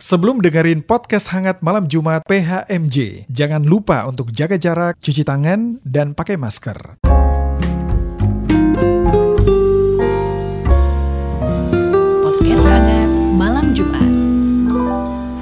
Sebelum dengerin podcast hangat malam Jumat PHMJ, jangan lupa untuk jaga jarak, cuci tangan, dan pakai masker.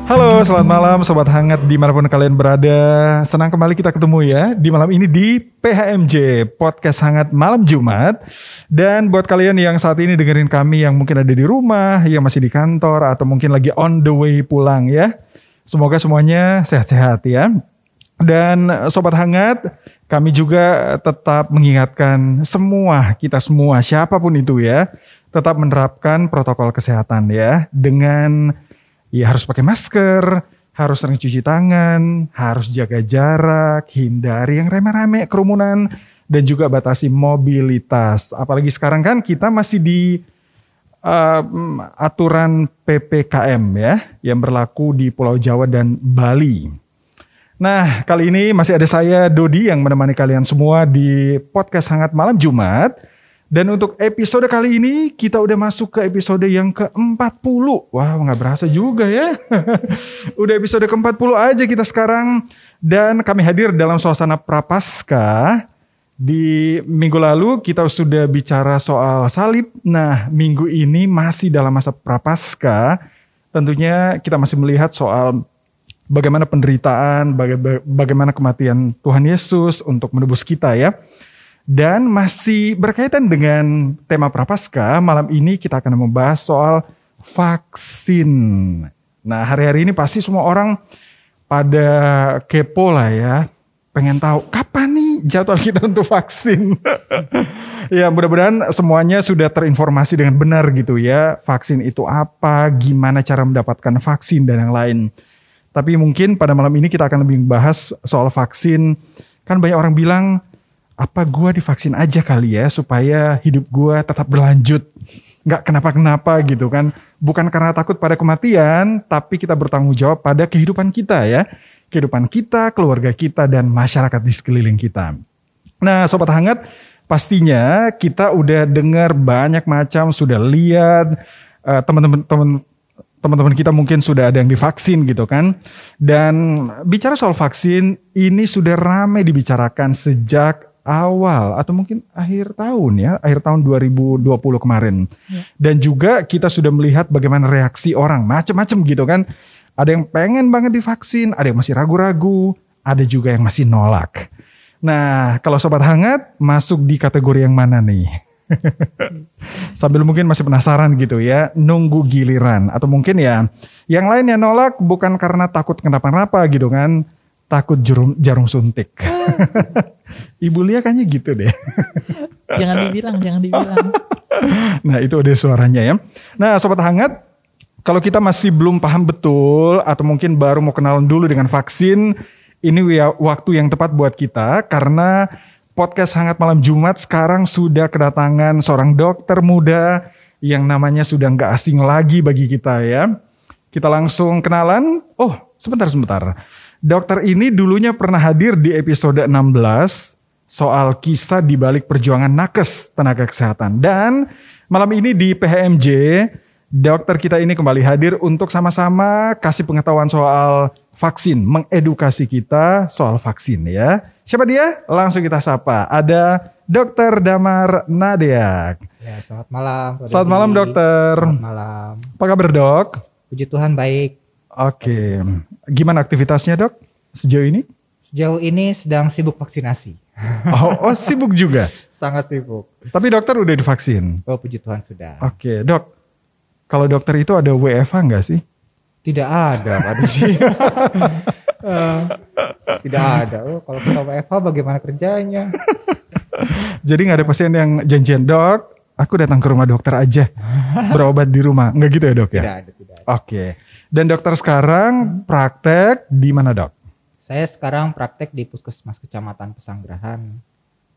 Halo, selamat malam Sobat Hangat di mana pun kalian berada. Senang kembali kita ketemu ya di malam ini di PHMJ, Podcast Hangat Malam Jumat. Dan buat kalian yang saat ini dengerin kami yang mungkin ada di rumah, yang masih di kantor, atau mungkin lagi on the way pulang ya. Semoga semuanya sehat-sehat ya. Dan Sobat Hangat, kami juga tetap mengingatkan semua, kita semua, siapa pun itu ya, tetap menerapkan protokol kesehatan ya. Dengan ya harus pakai masker, harus sering cuci tangan, harus jaga jarak, hindari yang rame-rame kerumunan, dan juga batasi mobilitas. Apalagi sekarang kan kita masih di uh, aturan PPKM ya, yang berlaku di Pulau Jawa dan Bali. Nah, kali ini masih ada saya Dodi yang menemani kalian semua di podcast Hangat Malam Jumat. Dan untuk episode kali ini kita udah masuk ke episode yang ke-40. Wah, nggak berasa juga ya. udah episode ke-40 aja kita sekarang. Dan kami hadir dalam suasana prapaskah. Di minggu lalu kita sudah bicara soal salib. Nah, minggu ini masih dalam masa prapaskah. Tentunya kita masih melihat soal bagaimana penderitaan, bagaimana kematian Tuhan Yesus untuk menebus kita ya. Dan masih berkaitan dengan tema Prapaskah, malam ini kita akan membahas soal vaksin. Nah, hari-hari ini pasti semua orang pada kepo lah ya. Pengen tahu kapan nih jadwal kita untuk vaksin. ya, mudah-mudahan semuanya sudah terinformasi dengan benar gitu ya. Vaksin itu apa, gimana cara mendapatkan vaksin dan yang lain. Tapi mungkin pada malam ini kita akan lebih membahas soal vaksin. Kan banyak orang bilang apa gue divaksin aja kali ya supaya hidup gue tetap berlanjut? Nggak kenapa-kenapa gitu kan. Bukan karena takut pada kematian tapi kita bertanggung jawab pada kehidupan kita ya. Kehidupan kita keluarga kita dan masyarakat di sekeliling kita. Nah sobat hangat pastinya kita udah dengar banyak macam sudah lihat uh, teman-teman teman teman-teman kita mungkin sudah ada yang divaksin gitu kan. Dan bicara soal vaksin, ini sudah ramai dibicarakan sejak awal atau mungkin akhir tahun ya, akhir tahun 2020 kemarin. Ya. Dan juga kita sudah melihat bagaimana reaksi orang macam-macam gitu kan. Ada yang pengen banget divaksin, ada yang masih ragu-ragu, ada juga yang masih nolak. Nah, kalau sobat hangat masuk di kategori yang mana nih? Sambil mungkin masih penasaran gitu ya, nunggu giliran atau mungkin ya yang lain yang nolak bukan karena takut kenapa-napa gitu kan, takut jarum jarum suntik. Ibu Lia kayaknya gitu deh. jangan dibilang, jangan dibilang. nah itu ada suaranya ya. Nah sobat hangat, kalau kita masih belum paham betul atau mungkin baru mau kenalan dulu dengan vaksin, ini waktu yang tepat buat kita karena podcast Hangat Malam Jumat sekarang sudah kedatangan seorang dokter muda yang namanya sudah nggak asing lagi bagi kita ya. Kita langsung kenalan. Oh, sebentar sebentar. Dokter ini dulunya pernah hadir di episode 16 soal kisah di balik perjuangan nakes tenaga kesehatan. Dan malam ini di PHMJ, dokter kita ini kembali hadir untuk sama-sama kasih pengetahuan soal vaksin, mengedukasi kita soal vaksin ya. Siapa dia? Langsung kita sapa. Ada Dokter Damar Nadeak. Ya, selamat malam. Selamat malam dokter. Selamat malam. Apa kabar dok? Puji Tuhan baik. Oke, gimana aktivitasnya dok sejauh ini? Sejauh ini sedang sibuk vaksinasi. Oh, oh sibuk juga? Sangat sibuk. Tapi dokter udah divaksin? Oh puji Tuhan sudah. Oke dok, kalau dokter itu ada WFH nggak sih? Tidak ada Pak uh, tidak ada. Oh, kalau kita WFH bagaimana kerjanya? Jadi nggak ada pasien yang janjian dok, aku datang ke rumah dokter aja berobat di rumah. Nggak gitu ya dok ya? Tidak ada. Tidak ada. Oke. Dan dokter sekarang praktek di mana dok? Saya sekarang praktek di Puskesmas Kecamatan Pesanggerahan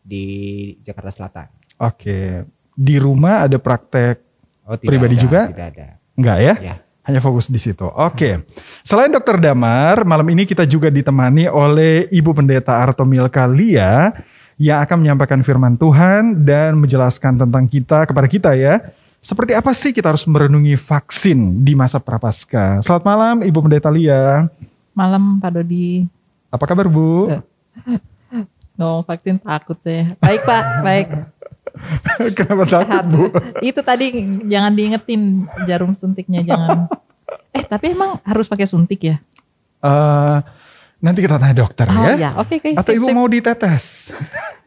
di Jakarta Selatan. Oke. Di rumah ada praktek oh, pribadi ada, juga? Tidak ada. Enggak ya? ya. Hanya fokus di situ. Oke. Selain dokter Damar, malam ini kita juga ditemani oleh Ibu Pendeta Arto Milka Lia yang akan menyampaikan firman Tuhan dan menjelaskan tentang kita kepada kita ya Seperti apa sih kita harus merenungi vaksin di masa prapaskah? Selamat malam Ibu Pendeta Lia. Malam Pak Dodi. Apa kabar Bu? No vaksin takut saya. Baik Pak, baik. Kenapa takut Sehat. Bu? Itu tadi jangan diingetin jarum suntiknya jangan. Eh tapi emang harus pakai suntik ya? Eh, nanti kita tanya dokter Oh ya. ya, oke oke. Atau sip, Ibu sip. mau ditetes?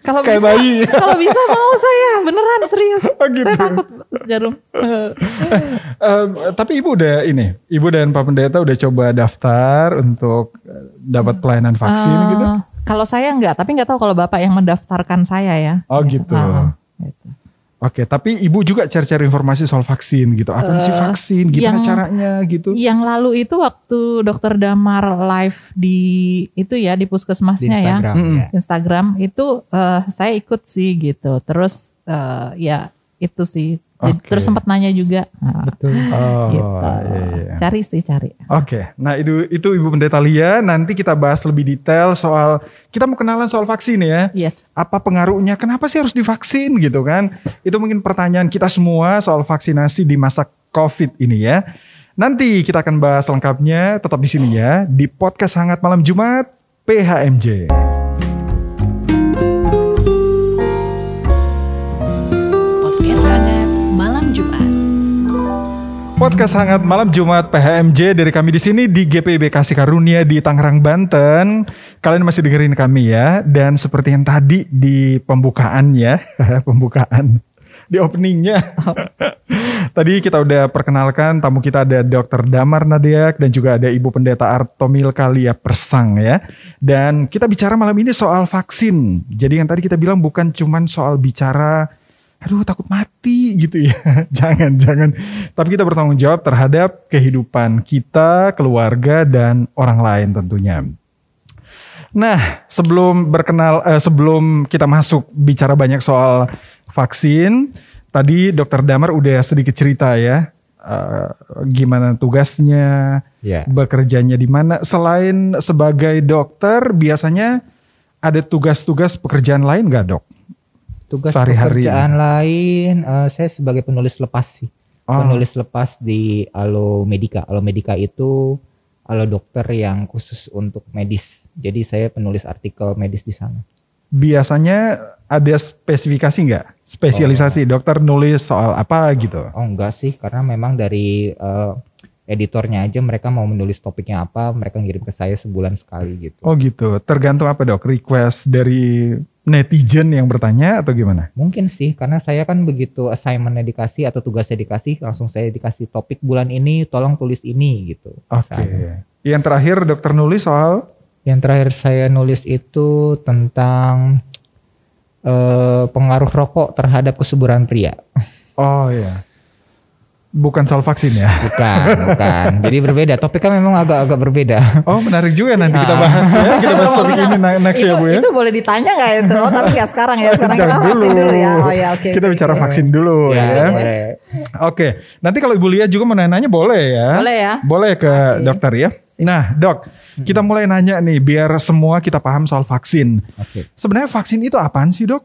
Kalau kayak bisa, bayi. kalau bisa mau saya beneran serius. Oh, gitu. Saya takut jarum. Eh, tapi Ibu udah ini, Ibu dan Pak Pendeta udah coba daftar untuk eh, dapat pelayanan vaksin Eh, gitu? Kalau saya enggak, tapi enggak tahu kalau bapak yang mendaftarkan saya ya. Oh gitu. Gitu. Oke, tapi Ibu juga cari-cari informasi soal vaksin gitu. Apa sih Eh, vaksin? Gimana yang- caranya gitu? Yang lalu itu waktu dokter Damar live di itu ya di di puskesmasnya ya. Instagram Mm-mm. ya. Instagram itu eh, saya ikut sih gitu. Terus eh, ya itu sih. Jadi-. Terus sempat nanya juga. Nah, Betul. Oh, gitu. iya, iya. Cari sih cari. Oke, nah itu itu Ibu Pendeta Lia. Nanti kita bahas lebih detail soal kita mau kenalan soal vaksin ya. Yes. Apa pengaruhnya? Kenapa sih harus divaksin gitu kan? Itu mungkin pertanyaan kita semua soal vaksinasi di masa COVID ini ya. Nanti kita akan bahas lengkapnya tetap di sini ya di podcast Hangat Malam Jumat PHMJ. Podcast Hangat Malam Jumat PHMJ dari kami di sini di GPIB Kasih Karunia di Tangerang Banten. Kalian masih dengerin kami ya dan seperti yang tadi di pembukaan ya, pembukaan di openingnya. tadi kita udah perkenalkan tamu kita ada Dr. Damar Nadiak dan juga ada Ibu Pendeta Artomil Kalia Persang ya. Dan kita bicara malam ini soal vaksin. Jadi yang tadi kita bilang bukan cuman soal bicara aduh takut mati gitu ya. jangan, jangan. Tapi kita bertanggung jawab terhadap kehidupan kita, keluarga dan orang lain tentunya. Nah, sebelum berkenal eh, sebelum kita masuk bicara banyak soal vaksin, tadi Dokter Damar udah sedikit cerita ya eh, gimana tugasnya, Ya. bekerjanya di mana. Selain sebagai dokter, biasanya ada tugas-tugas pekerjaan lain nggak dok? Tugas Sehari-hari. pekerjaan lain eh, saya sebagai penulis lepas sih. Oh. Penulis lepas di Alo Medica. Alo Medica itu Alo dokter yang khusus untuk medis. Jadi saya penulis artikel medis di sana. Biasanya ada spesifikasi nggak? Spesialisasi dokter nulis soal apa gitu? Oh enggak sih, karena memang dari eh, editornya aja mereka mau menulis topiknya apa, mereka ngirim ke saya sebulan sekali gitu. Oh gitu. Tergantung apa dok? Request dari netizen yang bertanya atau gimana? Mungkin sih, karena saya kan begitu assignmentnya dikasih atau tugasnya dikasih, langsung saya dikasih topik bulan ini, tolong tulis ini gitu. Oke. Misalnya. Yang terakhir dokter nulis soal Yang terakhir saya nulis itu tentang eh, pengaruh rokok terhadap kesuburan pria. oh ya. Bukan soal vaksin ya. Bukan, bukan. Jadi berbeda. Topiknya memang agak-agak berbeda. Oh menarik juga nanti kita Ah. bahas ya. Kita bahas topik ini next ya itu, Bu ya. itu boleh ditanya nggak itu? Oh, tapi nggak sekarang ya. Sekarang Jangan kita vaksin dulu ya. Oh ya oke. Kita oke, bicara oke. vaksin dulu ya. Ya, boleh. Oke, nanti kalau Ibu Lia juga mau nanya boleh ya. Boleh ya. Boleh ke Oke. dokter ya. Nah dok, kita mulai nanya nih biar semua kita paham soal vaksin. Oke. Sebenarnya vaksin itu apaan sih dok?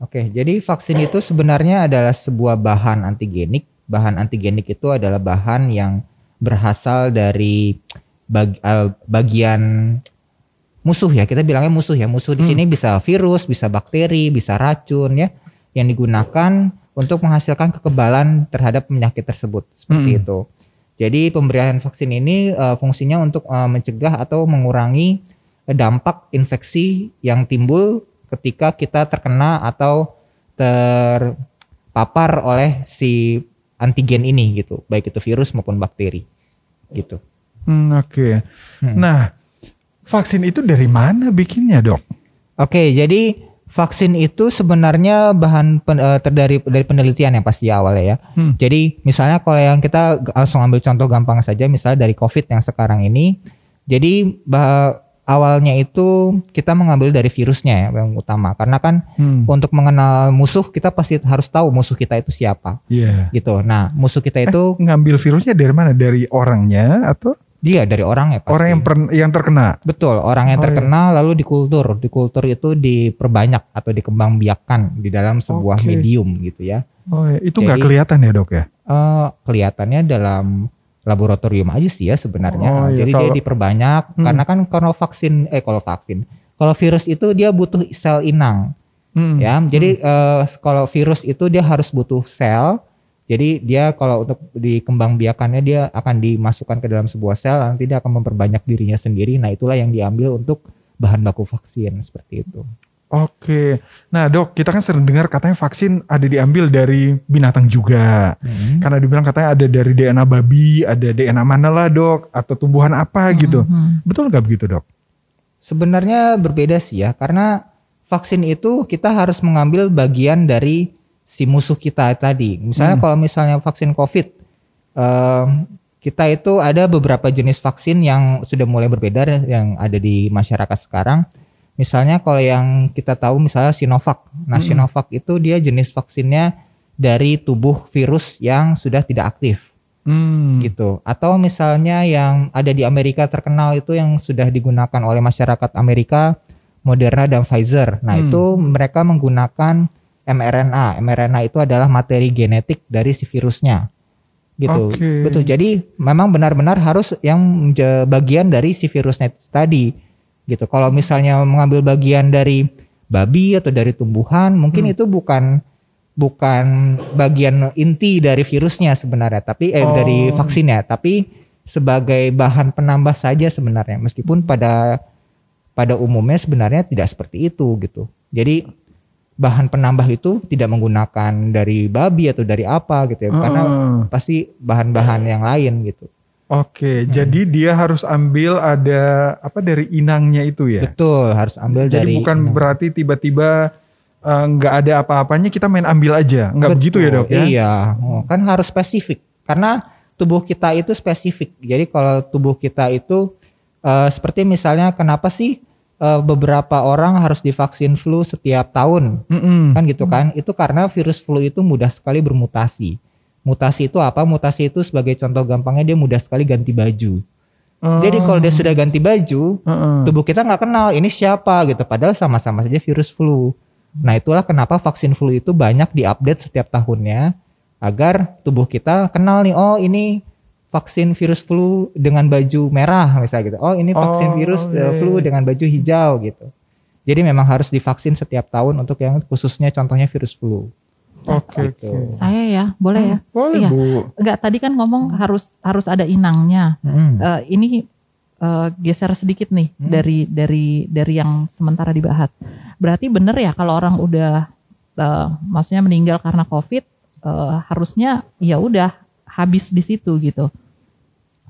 Oke, jadi vaksin itu sebenarnya adalah sebuah bahan antigenik. Bahan antigenik itu adalah bahan yang berasal dari bag- eh, bagian musuh ya. Kita bilangnya musuh ya. Musuh di Hmm. sini bisa virus, bisa bakteri, bisa racun ya, yang digunakan untuk menghasilkan kekebalan terhadap penyakit tersebut. Seperti Hmm. itu. Jadi pemberian vaksin ini eh, fungsinya untuk eh, mencegah atau mengurangi dampak infeksi yang timbul ketika kita terkena atau terpapar oleh si antigen ini gitu, baik itu virus maupun bakteri gitu. Hmm, Oke. Hmm. Nah, vaksin itu dari mana bikinnya dok? Oke, jadi vaksin itu sebenarnya bahan pen, eh, ter- dari dari penelitian yang pasti awalnya ya. Hmm. Jadi misalnya kalau yang kita langsung ambil contoh gampang saja, misalnya dari COVID yang sekarang ini, jadi bah- awalnya itu kita mengambil dari virusnya ya yang utama, karena kan Hmm. untuk mengenal musuh kita pasti harus tahu musuh kita itu siapa, Iya. gitu. Nah musuh kita itu Ngambil virusnya dari mana? Dari orangnya atau dia dari orang ya pasti. orang yang per- yang terkena? Betul, orang yang Oh, terkena lalu dikultur. Dikultur itu diperbanyak atau dikembangbiakan di dalam sebuah Oke. medium gitu ya. Oh, ya. itu nggak kelihatan ya dok ya? Eh, kelihatannya dalam laboratorium aja sih ya sebenarnya. Oh, iya, Jadi kalau- dia diperbanyak Hmm. karena kan kalau vaksin eh kalau vaksin, kalau virus itu dia butuh sel inang Hmm. ya. Jadi eh, kalau virus itu dia harus butuh sel. Jadi dia kalau untuk dikembang biakannya dia akan dimasukkan ke dalam sebuah sel nanti dia akan memperbanyak dirinya sendiri. Nah, itulah yang diambil untuk bahan baku vaksin seperti itu. Oke, nah dok, kita kan sering dengar katanya vaksin ada diambil dari binatang juga. Hmm. Karena dibilang katanya ada dari DNA babi, ada DNA mana lah dok, atau tumbuhan apa gitu. Mhm. Betul nggak begitu dok? Sebenarnya berbeda sih ya, karena vaksin itu kita harus mengambil bagian dari si musuh kita tadi. Misalnya Hmm. kalau misalnya vaksin COVID, em, kita itu ada beberapa jenis vaksin yang sudah mulai berbeda yang ada di masyarakat sekarang. Misalnya kalau yang kita tahu misalnya Sinovac. Nah Hmm. Sinovac itu dia jenis vaksinnya dari tubuh virus yang sudah tidak aktif Hmm. gitu. Atau misalnya yang ada di Amerika terkenal itu yang sudah digunakan oleh masyarakat Amerika, Moderna dan Pfizer. Nah, Hmm. itu mereka menggunakan mRNA. mRNA itu adalah materi genetik dari si virusnya. Gitu. Oke. Betul. Jadi memang benar-benar harus yang bagian dari si virusnya itu tadi. Gitu. Kalau misalnya mengambil bagian dari babi atau dari tumbuhan, mungkin Hmm. itu bukan bukan bagian inti dari virusnya sebenarnya, tapi eh Oh. dari vaksinnya, tapi sebagai bahan penambah saja sebenarnya. Meskipun pada pada umumnya sebenarnya tidak seperti itu gitu. Jadi bahan penambah itu tidak menggunakan dari babi atau dari apa gitu ya, karena Heeh. pasti bahan-bahan yang lain gitu. Oke, Hmm. jadi dia harus ambil ada apa dari inangnya itu ya. Betul, harus ambil Jadi dari bukan berarti tiba-tiba eh, nggak ada apa-apanya kita main ambil aja, nggak begitu ya dok ya? Iya, Oh, kan harus spesifik karena tubuh kita itu spesifik. Jadi kalau tubuh kita itu eh, seperti misalnya kenapa sih eh, beberapa orang harus divaksin flu setiap tahun? Mm-mm. Kan gitu kan? Itu karena virus flu itu mudah sekali bermutasi. Mutasi itu apa? Mutasi itu sebagai contoh gampangnya dia mudah sekali ganti baju. Jadi kalau dia sudah ganti baju, Heeh. tubuh kita nggak kenal ini siapa gitu padahal sama-sama saja virus flu nah itulah kenapa vaksin flu itu banyak diupdate setiap tahunnya agar tubuh kita kenal nih oh ini vaksin virus flu dengan baju merah misalnya gitu oh ini vaksin Oh, virus iya, eh, flu iya. dengan baju hijau gitu jadi memang harus divaksin setiap tahun untuk yang khususnya contohnya virus flu Oke, Gitu. oke. Saya ya, boleh ya. Boleh Iya. bu. Enggak tadi kan ngomong harus harus ada inangnya. Mm. Eh, ini eh, geser sedikit nih Hmm. dari dari dari yang sementara dibahas. Berarti bener ya kalau orang udah eh, maksudnya meninggal karena COVID eh, harusnya ya udah habis di situ gitu.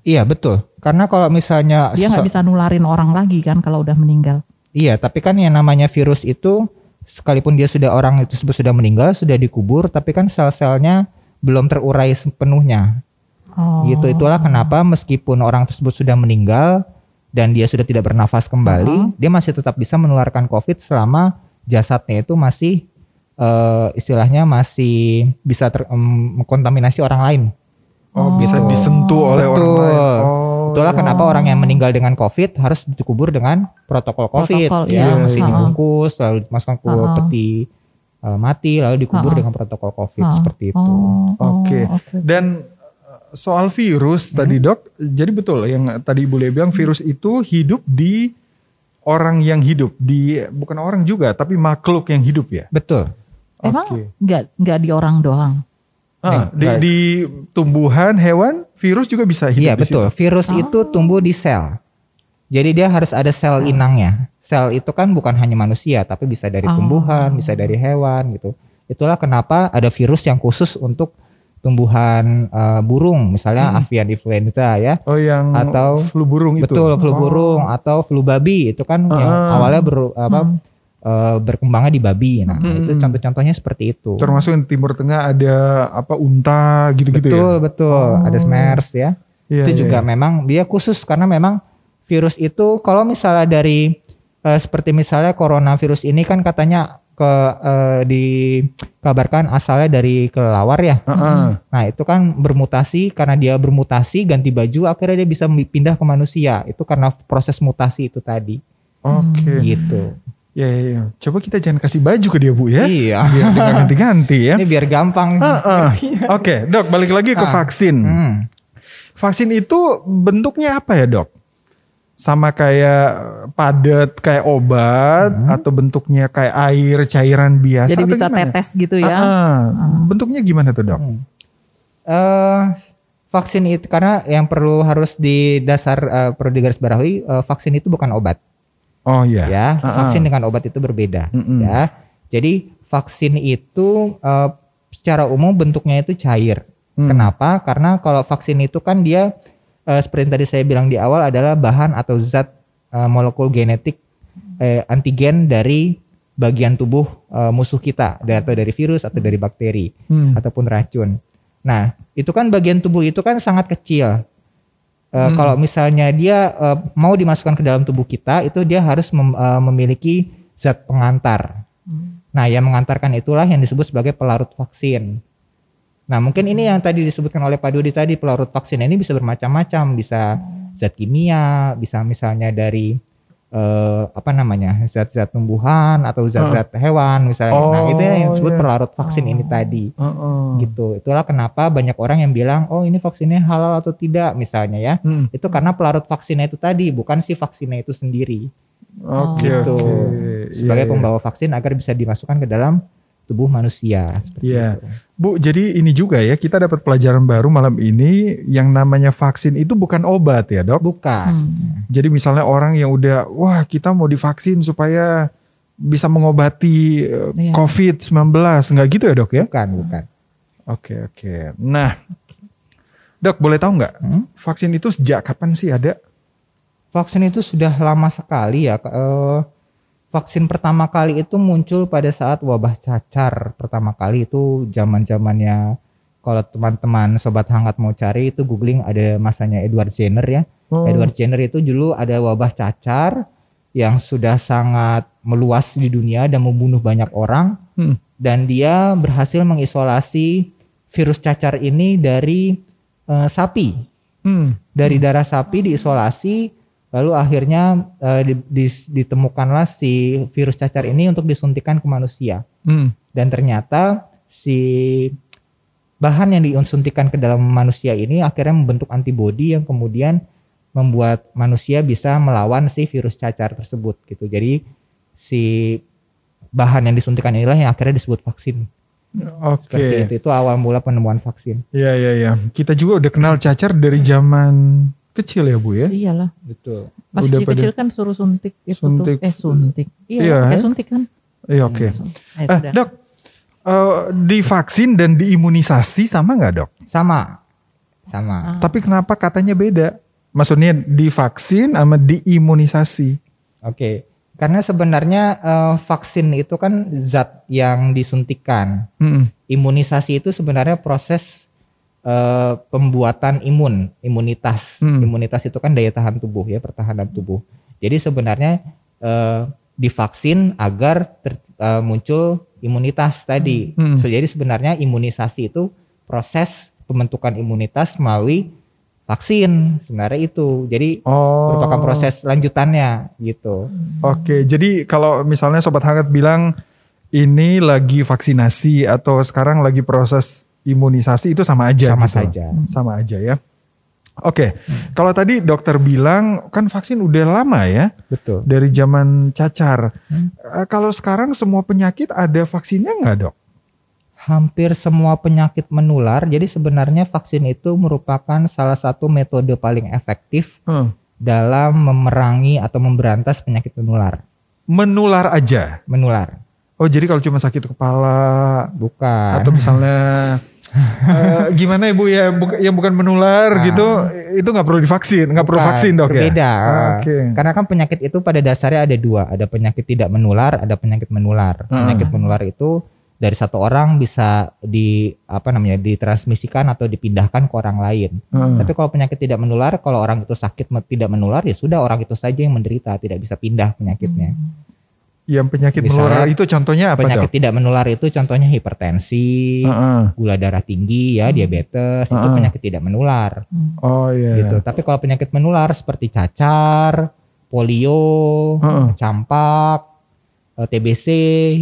iya betul karena kalau misalnya Dia nggak bisa nularin orang lagi kan kalau udah meninggal. Iya, tapi kan yang namanya virus itu sekalipun dia sudah orang itu tersebut sudah meninggal, sudah dikubur, tapi kan sel-selnya belum terurai sepenuhnya. Oh. Gitu. Itulah kenapa meskipun orang tersebut sudah meninggal dan dia sudah tidak bernafas kembali, Uh-huh. dia masih tetap bisa menularkan COVID selama jasadnya itu masih eh, istilahnya masih bisa ter, em, mengkontaminasi orang lain. Oh, bisa Oh. disentuh oleh orang Betul. lain. Oh, Itulah kenapa orang yang meninggal dengan COVID harus dikubur dengan protokol COVID, Protokol, ya, iya, masih iya. dibungkus, lalu dimasukkan ke Uh-uh. peti uh, mati, lalu dikubur Uh-uh. dengan protokol COVID Oh. seperti itu. Oh, oh, Oke. Dan uh, soal virus tadi dok, jadi betul yang tadi Ibu Lia bilang virus itu hidup di orang yang hidup, di bukan orang juga tapi makhluk yang hidup ya. Betul. Emang Oke. nggak nggak di orang doang. Ah, di, di tumbuhan, hewan, virus juga bisa hidup. Iya di betul. situ. Virus Oh. itu tumbuh di sel. Jadi dia harus ada sel inangnya. Sel itu kan bukan hanya manusia, tapi bisa dari Oh. tumbuhan, bisa dari hewan gitu. Itulah kenapa ada virus yang khusus untuk tumbuhan uh, burung, misalnya Hmm. avian influenza ya. Oh yang Atau- flu burung itu. Betul, flu Oh. burung atau flu babi itu kan yang Ah. awalnya ber, apa Hmm. Eh, berkembangnya di babi. Nah, Hmm. itu contoh-contohnya seperti itu. Termasuk yang di Timur Tengah ada apa unta gitu-gitu betul, ya. betul. Oh. Ada SMERS ya. Iya, itu iya, juga iya. memang dia khusus karena memang virus itu kalau misalnya dari eh, seperti misalnya coronavirus ini kan katanya ke eh, dikabarkan asalnya dari kelelawar ya. Heeh. Nah, itu kan bermutasi karena dia bermutasi ganti baju akhirnya dia bisa pindah ke manusia. Itu karena proses mutasi itu tadi. Oke. Gitu. Ya, ya, ya. Coba kita jangan kasih baju ke dia bu ya. Iya. Biar ganti-ganti ya. Ini biar gampang. Heeh. Oke dok balik lagi ke Ah. vaksin. Hmm. Vaksin itu bentuknya apa ya dok? Sama kayak padat kayak obat atau bentuknya kayak air cairan biasa? Jadi atau bisa gimana? tetes gitu ya. Ah, ah. Bentuknya gimana tuh dok? Hmm. Eh, vaksin itu karena yang perlu harus di dasar eh, perlu digarisbawahi eh, vaksin itu bukan obat Oh iya. ya. Ah, Vaksin ah. dengan obat itu berbeda Mm-mm. ya. Jadi vaksin itu eh, secara umum bentuknya itu cair. Hmm. Kenapa? Karena kalau vaksin itu kan dia eh, seperti yang tadi saya bilang di awal adalah bahan atau zat eh, molekul genetik eh, antigen dari bagian tubuh eh, musuh kita, dari- atau dari virus atau dari bakteri Hmm. ataupun racun. Nah, itu kan bagian tubuh itu kan sangat kecil. Eh, Hmm. Kalau misalnya dia eh, mau dimasukkan ke dalam tubuh kita, itu dia harus mem- eh, memiliki zat pengantar. Nah, yang mengantarkan itulah yang disebut sebagai pelarut vaksin. Nah, mungkin ini yang tadi disebutkan oleh Pak Dodi tadi, pelarut vaksin ini bisa bermacam-macam, bisa zat kimia, bisa misalnya dari eh, apa namanya, zat-zat tumbuhan atau zat-zat hewan misalnya. nah, Oh, itu yang disebut iya. pelarut vaksin ini tadi Heeh. gitu. Itulah kenapa banyak orang yang bilang, oh ini vaksinnya halal atau tidak misalnya ya. Hmm. Itu karena pelarut vaksinnya itu tadi, bukan si vaksinnya itu sendiri. Oke gitu. oke. Sebagai Iya, iya. pembawa vaksin agar bisa dimasukkan ke dalam tubuh manusia. Seperti Iya. itu. Bu, jadi ini juga ya kita dapat pelajaran baru malam ini yang namanya vaksin itu bukan obat ya dok. Bukan. Hmm. Jadi misalnya orang yang udah wah kita mau divaksin supaya bisa mengobati eh, Iya. COVID-19 nggak gitu ya dok ya? Bukan, bukan. Oke oke. Nah, dok boleh tahu nggak Hmm? vaksin itu sejak kapan sih ada? Vaksin itu sudah lama sekali ya. Eh, vaksin pertama kali itu muncul pada saat wabah cacar pertama kali itu zaman zamannya kalau teman-teman sobat hangat mau cari itu googling ada masanya Edward Jenner ya. Oh, Edward Jenner itu dulu ada wabah cacar yang sudah sangat meluas di dunia dan membunuh banyak orang Hmm. dan dia berhasil mengisolasi virus cacar ini dari eh, sapi hmm. dari darah sapi diisolasi lalu akhirnya eh, di- di- ditemukanlah si virus cacar ini untuk disuntikan ke manusia Hmm. dan ternyata si bahan yang disuntikan ke dalam manusia ini akhirnya membentuk antibodi yang kemudian membuat manusia bisa melawan si virus cacar tersebut gitu jadi si bahan yang disuntikan inilah yang akhirnya disebut vaksin Oke. seperti itu itu awal mula penemuan vaksin Iya iya iya. Kita juga udah kenal cacar dari zaman kecil ya bu ya. Iyalah. betul Pas Udah kecil-kecil kan suruh suntik itu Suntik. tuh. Eh suntik. Iya, Iya, pakai ya. suntik kan. Iya oke. Eh, Eh, sudah. dok, eh, divaksin dan diimunisasi sama nggak dok? sama sama Ah. Tapi kenapa katanya beda? Maksudnya divaksin sama diimunisasi? Oke, karena sebenarnya eh, vaksin itu kan zat yang disuntikan. Hmm. Imunisasi itu sebenarnya proses eh, pembuatan imun, imunitas. Hmm. Imunitas itu kan daya tahan tubuh ya, pertahanan tubuh. Jadi sebenarnya eh, divaksin agar ter- eh, muncul imunitas tadi. Hmm. So, jadi sebenarnya imunisasi itu proses pembentukan imunitas melalui vaksin sebenarnya itu. Jadi Oh. merupakan proses lanjutannya gitu. Oke, jadi kalau misalnya sobat hangat bilang ini lagi vaksinasi atau sekarang lagi proses imunisasi itu sama aja. Sama gitu? saja. Sama aja ya. Oke, kalau tadi dokter bilang kan vaksin udah lama ya Betul. dari zaman cacar. Hmm. Eh, kalau sekarang semua penyakit ada vaksinnya nggak dok? Hampir semua penyakit menular. Jadi sebenarnya vaksin itu merupakan salah satu metode paling efektif Hmm. dalam memerangi atau memberantas penyakit menular. Menular aja. Menular. Oh jadi kalau cuma sakit kepala Bukan. atau misalnya eh, gimana ibu ya bu- yang bukan menular Nah. gitu itu nggak perlu divaksin nggak perlu vaksin dok ya berbeda. Oke. Karena kan penyakit itu pada dasarnya ada dua, ada penyakit tidak menular, ada penyakit menular. Hmm. Penyakit menular itu dari satu orang bisa di apa namanya ditransmisikan atau dipindahkan ke orang lain. Hmm. Tapi kalau penyakit tidak menular, kalau orang itu sakit tidak menular ya sudah orang itu saja yang menderita, tidak bisa pindah penyakitnya. Yang penyakit Misalnya, menular itu contohnya apa penyakit dok tidak menular itu contohnya hipertensi, Heeh. gula darah tinggi ya, diabetes itu Hmm. penyakit tidak menular oh iya gitu. Tapi kalau penyakit menular seperti cacar, polio, Heeh. campak, eh, TBC.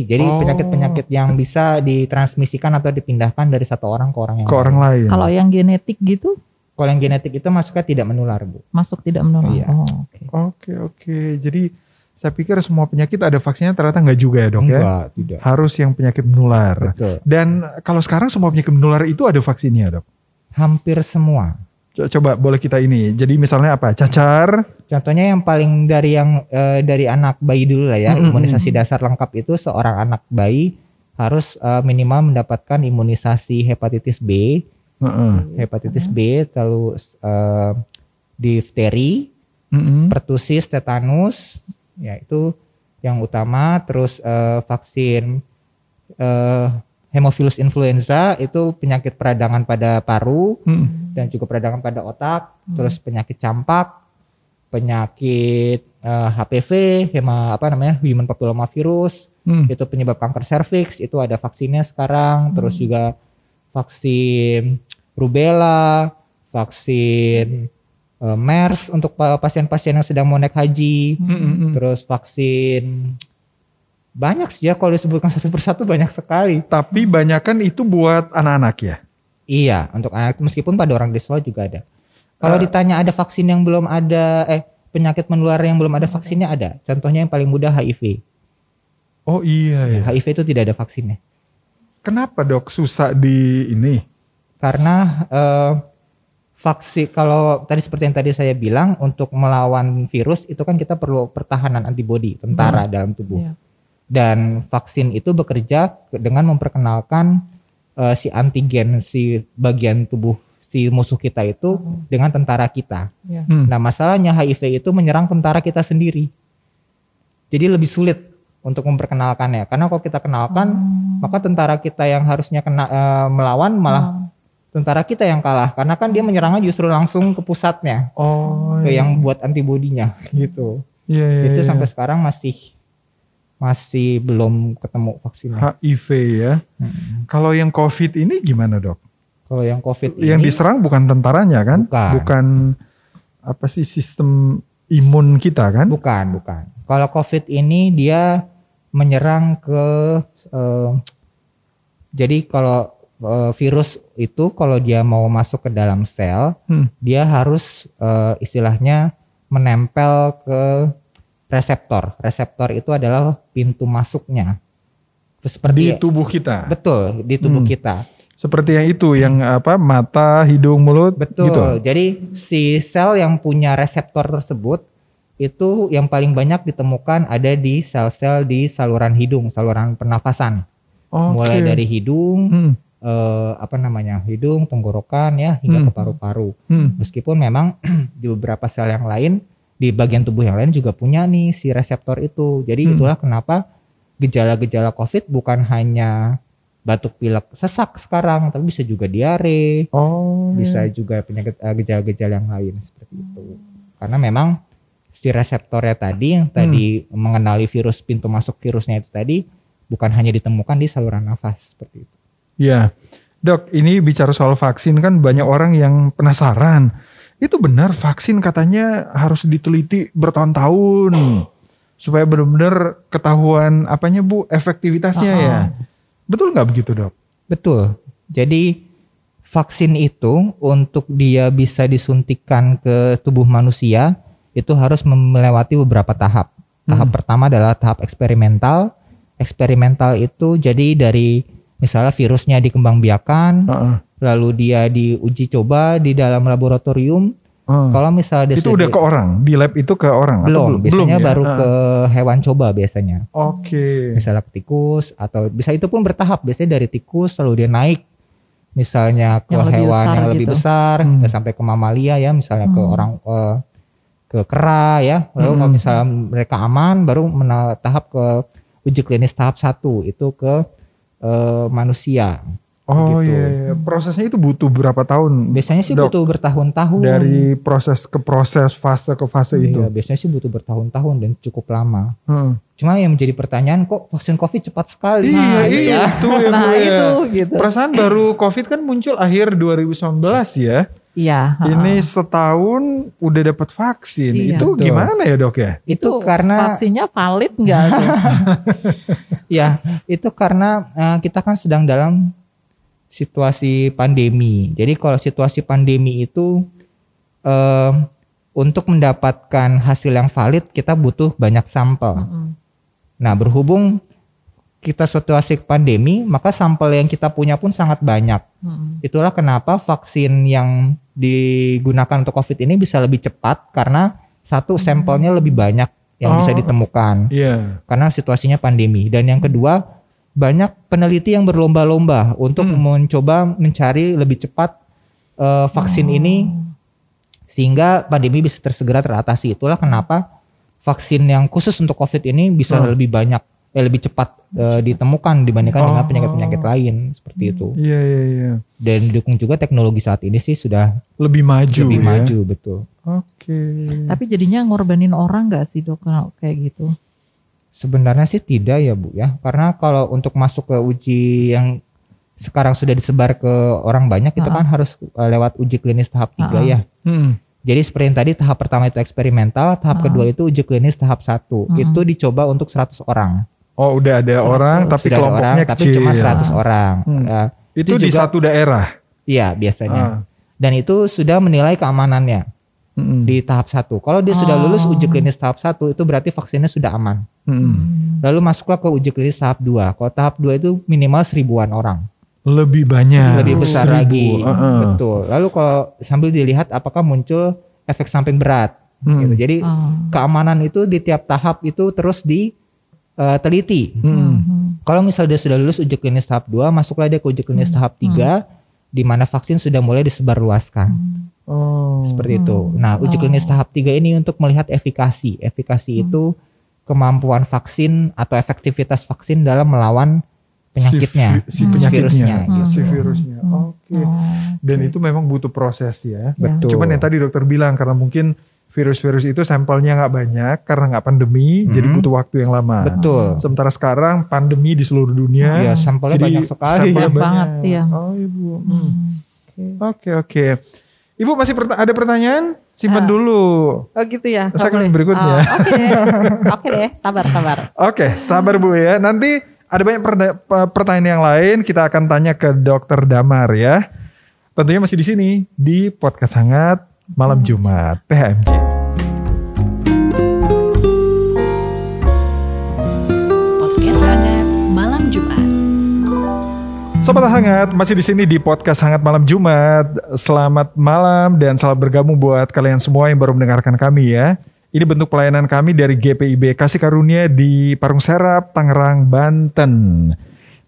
Jadi Oh. penyakit-penyakit yang bisa ditransmisikan atau dipindahkan dari satu orang ke orang yang Ke orang lain. Kalau yang genetik gitu Kalau yang genetik itu masuknya tidak menular, Bu. masuk tidak menular. Iya. Oh, oke. Oke oke. Jadi saya pikir semua penyakit ada vaksinnya ternyata nggak juga ya dok ya. Enggak, tidak. Harus yang penyakit menular. Betul. Dan kalau sekarang semua penyakit menular itu ada vaksinnya dok. Hampir semua. Co- Coba boleh kita ini. Jadi misalnya apa? Cacar. Contohnya yang paling dari yang eh, dari anak bayi dulu lah ya, Mm, mm, imunisasi dasar lengkap itu seorang anak bayi harus eh, minimal mendapatkan imunisasi hepatitis B, Heeh. hepatitis B, lalu eh, difteri, Mm-mm. pertusis, tetanus, ya itu yang utama. Terus eh, vaksin eh, hemophilus influenza itu penyakit peradangan pada paru Mm. dan juga peradangan pada otak. Terus penyakit campak, penyakit eh, HPV, hema apa namanya human papillomavirus, Mm. itu penyebab kanker serviks, itu ada vaksinnya sekarang. Terus juga vaksin rubella, vaksin eh, MERS untuk pa- pasien-pasien yang sedang mau naik haji, Mm-mm. terus vaksin banyak sih ya kalau disebutkan satu persatu banyak sekali. Tapi banyakan itu buat anak-anak ya. Iya, untuk anak meskipun pada orang dewasa juga ada. Kalau Eh. ditanya ada vaksin yang belum ada, eh penyakit menular yang belum ada vaksinnya ada. Contohnya yang paling mudah HIV. Oh iya ya. HIV itu tidak ada vaksinnya. Kenapa dok susah di ini? Karena eh, vaksin kalau tadi seperti yang tadi saya bilang untuk melawan virus itu kan kita perlu pertahanan antibodi tentara dalam tubuh. Iya. Dan vaksin itu bekerja ke- dengan memperkenalkan eh, si antigen si bagian tubuh si musuh kita itu dengan tentara kita. Iya. Hmm. Nah, masalahnya HIV itu menyerang tentara kita sendiri. Jadi lebih sulit untuk memperkenalkannya. Karena kalau kita kenalkan, maka tentara kita yang harusnya kena eh, melawan malah Oh. Tentara kita yang kalah. Karena kan dia menyerangnya justru langsung ke pusatnya, Oh. ke iya. yang buat antibodinya gitu. Iya, iya, itu iya. sampai sekarang masih masih belum ketemu vaksinnya. HIV ya. Hmm. Kalau yang COVID ini gimana dok? Kalau yang COVID Yang ini diserang bukan tentaranya kan? Bukan. apa sih sistem imun kita kan? Bukan, bukan. Kalau COVID ini dia menyerang ke eh, jadi kalau eh, virus itu kalau dia mau masuk ke dalam sel, Hmm. dia harus eh, istilahnya menempel ke reseptor. Reseptor itu adalah pintu masuknya. Seperti Di tubuh kita. betul di tubuh Hmm. kita. Seperti yang itu yang apa mata, hidung, mulut Betul. gitu. Jadi si sel yang punya reseptor tersebut itu yang paling banyak ditemukan ada di sel-sel di saluran hidung, saluran pernafasan. Oke. Mulai dari hidung, Hmm, eh, apa namanya, hidung, tenggorokan ya, hingga Hmm. ke paru-paru. hmm. Meskipun memang di beberapa sel yang lain, di bagian tubuh yang lain juga punya nih si reseptor itu. Jadi Hmm. itulah kenapa gejala-gejala COVID bukan hanya batuk pilek sesak sekarang, tapi bisa juga diare, Oh. bisa juga penyakit eh, gejala-gejala yang lain seperti itu. Karena memang si reseptornya tadi yang tadi mengenali virus pintu masuk virusnya itu tadi bukan hanya ditemukan di saluran nafas seperti itu. Ya, dok, ini bicara soal vaksin kan banyak orang yang penasaran. Itu benar vaksin katanya harus diteliti bertahun-tahun supaya benar-benar ketahuan apanya bu efektivitasnya Ah, ya. Betul nggak begitu dok? Betul. Jadi vaksin itu untuk dia bisa disuntikan ke tubuh manusia itu harus melewati beberapa tahap. Tahap Hmm. pertama adalah tahap eksperimental. Eksperimental itu jadi dari misalnya virusnya dikembangbiakan, Heeh. lalu dia diuji coba di dalam laboratorium. Heeh. Kalau misalnya dia itu udah ke orang di lab itu ke orang atau belum, biasanya ya? baru Heeh. ke hewan coba biasanya. Oke. Misalnya ke tikus atau bisa itu pun bertahap. Biasanya dari tikus lalu dia naik misalnya ke Yang lebih hewan besar yang lebih gitu. besar, Hmm. kita sampai ke mamalia ya, misalnya ke Hmm. orang eh, ke kera ya. Lalu Hmm. kalau misalnya mereka aman baru tahap ke uji klinis tahap satu itu ke eh, manusia. Oh gitu. iya, iya. prosesnya itu butuh berapa tahun? Biasanya sih Dok, butuh bertahun-tahun. dari proses ke proses fase ke fase itu. Iya, biasanya sih butuh bertahun-tahun dan cukup lama. Heeh. Cuma yang menjadi pertanyaan kok vaksin Covid cepat sekali. Iya, Nah, iya, iya. itu ya, Nah ya. itu gitu. Perasaan baru COVID kan muncul akhir 2019 ya. Iya. Ini setahun udah dapat vaksin. Iya. Itu gimana ya dok ya? Itu, karena vaksinnya valid nggak? ya itu karena eh, kita kan sedang dalam situasi pandemi. Jadi kalau situasi pandemi itu eh, untuk mendapatkan hasil yang valid kita butuh banyak sampel. Mm-mm. Nah berhubung kita situasi pandemi, maka sampel yang kita punya pun sangat banyak. Mm-mm. Itulah kenapa vaksin yang digunakan untuk COVID ini bisa lebih cepat karena satu sampelnya lebih banyak yang bisa Oh. ditemukan Iya. karena situasinya pandemi. Dan yang kedua banyak peneliti yang berlomba-lomba untuk Hmm. mencoba mencari lebih cepat eh, vaksin ini sehingga pandemi bisa tersegera teratasi. Itulah kenapa vaksin yang khusus untuk COVID ini bisa Hmm. lebih banyak, eh, lebih cepat eh, ditemukan dibandingkan dengan Oh. penyakit-penyakit lain seperti itu. Iya iya iya. Dan didukung juga teknologi saat ini sih sudah Lebih maju lebih ya. maju betul. Oke. Tapi jadinya ngorbanin orang nggak sih dok kalau kayak gitu? Sebenarnya sih tidak ya Bu ya. Karena kalau untuk masuk ke uji yang sekarang sudah disebar ke orang banyak itu kan harus uh, lewat uji klinis tahap 3 Ha-ha. ya. Hmm. Jadi seperti yang tadi tahap pertama itu eksperimental, tahap Ha-ha. kedua itu uji klinis tahap 1. Hmm. Itu dicoba untuk 100 orang. Oh udah ada orang tapi Sudah kelompoknya orang, tapi kecil. cuma 100 orang. Hmm. Uh, Itu, di juga- satu daerah. Iya, biasanya. Ah. Dan itu sudah menilai keamanannya Mm-mm. di tahap 1. Kalau dia sudah Oh. lulus uji klinis tahap 1 itu berarti vaksinnya sudah aman. Mm-mm. Lalu masuklah ke uji klinis tahap 2. Kalau tahap 2 itu minimal seribuan orang. Lebih banyak. lebih besar Seribu. lagi. Heeh. Betul. Lalu kalau sambil dilihat apakah muncul efek samping berat. Hmm. Gitu. Jadi Oh. keamanan itu di tiap tahap itu terus diteliti. Mm-mm. Mhm. Kalau misalnya dia sudah lulus uji klinis tahap 2, masuklah dia ke uji klinis tahap 3 di mana vaksin sudah mulai disebarluaskan. Oh. Seperti itu. Nah, uji Oh. klinis tahap 3 ini untuk melihat efikasi. Efikasi itu kemampuan vaksin atau efektivitas vaksin dalam melawan penyakitnya. Si, si Hmm. penyakitnya. Virusnya, gitu. Si virusnya. Oke. Oh. Dan itu memang butuh proses ya. Betul. Cuman yang tadi dokter bilang karena mungkin virus-virus itu sampelnya nggak banyak karena nggak pandemi, Hmm. jadi butuh waktu yang lama. Betul. Sementara sekarang pandemi di seluruh dunia, Iya, sampelnya jadi banyak sekali. sampelnya Banyak banget, iya. Oh ibu. Hmm. Oke oke. Ibu masih perta- ada pertanyaan? Simpan Ah. dulu. Oh gitu ya. Segmen boleh? berikutnya. Oh, Oke deh. Oke deh. Sabar sabar. Oke, sabar Bu ya. Nanti ada banyak pertanyaan yang lain kita akan tanya ke Dokter Damar ya. Tentunya masih di sini di podcast hangat malam Jumat PHMJ. Podcast Hangat Malam Jumat. Sobat hangat masih di sini di podcast hangat malam Jumat. Selamat malam dan selamat bergabung buat kalian semua yang baru mendengarkan kami ya. Ini bentuk pelayanan kami dari GPIB Kasih Karunia di Parung Serap, Tangerang, Banten.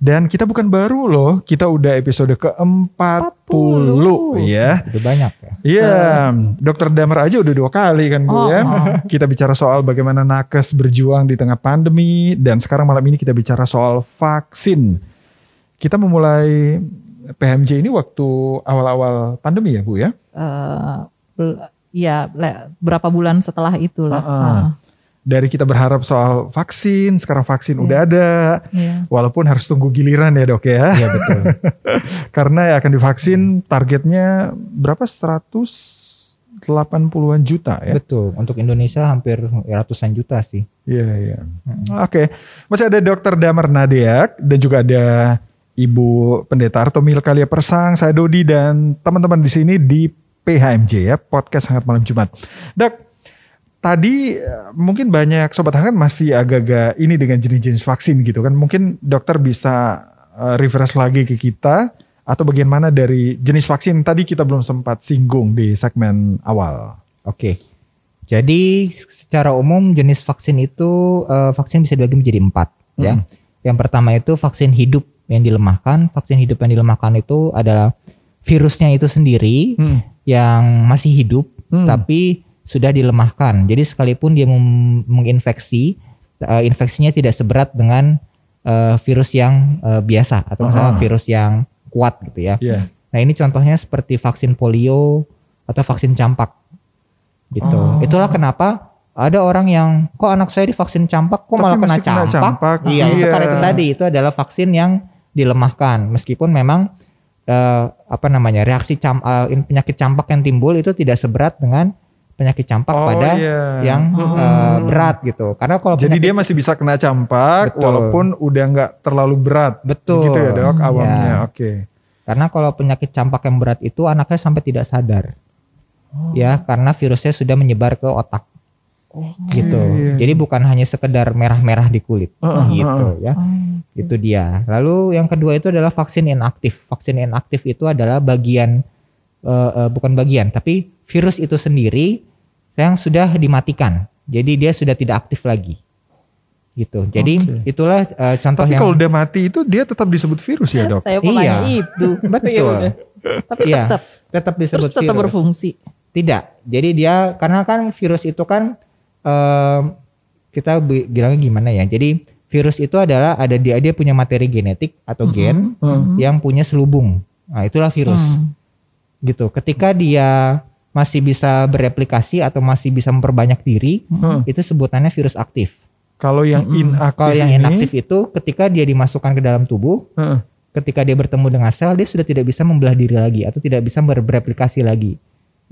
Dan kita bukan baru loh, kita udah episode ke-40 ya. Itu banyak ya. Iya, Dokter Damar aja udah dua kali kan Bu Oh, ya. oh. Kita bicara soal bagaimana nakes berjuang di tengah pandemi dan sekarang malam ini kita bicara soal vaksin. Kita memulai PMJ ini waktu awal-awal pandemi ya Bu ya. Eh, Iya, le- berapa bulan setelah itu lah. Ah, ah. Ah, Dari kita berharap soal vaksin, sekarang vaksin udah ada. iya. Walaupun harus tunggu giliran ya dok ya. Iya betul. Karena ya akan divaksin targetnya berapa? 180-an juta ya. Betul. Untuk Indonesia hampir ratusan juta sih. Iya, iya. Oke. Masih ada Dokter Damar Nadiak dan juga ada Ibu Pendeta Arto Milkalia Persang, saya Dodi dan teman-teman di sini di PHMJ ya, podcast Hangat Malam Jumat. Dok, tadi eh, mungkin banyak sobat hangat masih agak-agak ini dengan jenis-jenis vaksin gitu kan. Mungkin dokter bisa eh, refresh lagi ke kita atau bagian mana dari jenis vaksin tadi kita belum sempat singgung di segmen awal. Oke. Jadi secara umum jenis vaksin itu eh, vaksin bisa dibagi menjadi empat ya. Hmm. Yang pertama itu vaksin hidup yang dilemahkan. Vaksin hidup yang dilemahkan itu adalah virusnya itu sendiri Hmm. yang masih hidup Hmm. tapi sudah dilemahkan. Jadi sekalipun dia menginfeksi, eh, infeksinya tidak seberat dengan eh, virus yang eh, biasa atau misalnya Aha. virus yang kuat gitu ya. Iya. Nah ini contohnya seperti vaksin polio atau vaksin campak gitu. Oh. Itulah kenapa ada orang yang kok anak saya divaksin campak kok Tapi malah kena masih kena campak. campak. Iya, itu Iya. karena itu tadi itu adalah vaksin yang dilemahkan meskipun memang eh, apa namanya reaksi cam, in- penyakit campak yang timbul itu tidak seberat dengan penyakit campak Oh, pada iya. yang Oh. eh, berat gitu. Karena kalau Jadi penyakit- dia masih bisa kena campak Betul. walaupun udah nggak terlalu berat. betul Gitu ya dok awamnya. Ya. Oke. Karena kalau penyakit campak yang berat itu anaknya sampai tidak sadar. Oh. Ya, karena virusnya sudah menyebar ke otak. Gitu. iya. Jadi bukan hanya sekedar merah-merah di kulit Heeh, gitu ya. Oh. Itu dia. Lalu yang kedua itu adalah vaksin inaktif. Vaksin inaktif itu adalah bagian eh, eh, bukan bagian, tapi virus itu sendiri yang sudah dimatikan. Jadi dia sudah tidak aktif lagi. Gitu. Jadi Oke. itulah eh, contoh Tapi yang kalau udah mati itu dia tetap disebut virus ya dok? Saya mau Iya. itu. Betul. Ya udah. Tapi Iya, tetap tetap disebut terus tetap virus. berfungsi. Tidak. Jadi dia karena kan virus itu kan em, kita bi- bilangnya gimana ya? Jadi virus itu adalah ada dia dia punya materi genetik atau gen Hmm. yang punya selubung. Nah, itulah virus. Hmm. Gitu. Ketika dia masih bisa bereplikasi atau masih bisa memperbanyak diri, Hmm. itu sebutannya virus aktif. Kalau yang inaktif Kalau yang ini- inaktif itu ketika dia dimasukkan ke dalam tubuh, Heeh. ketika dia bertemu dengan sel, dia sudah tidak bisa membelah diri lagi atau tidak bisa ber- bereplikasi lagi.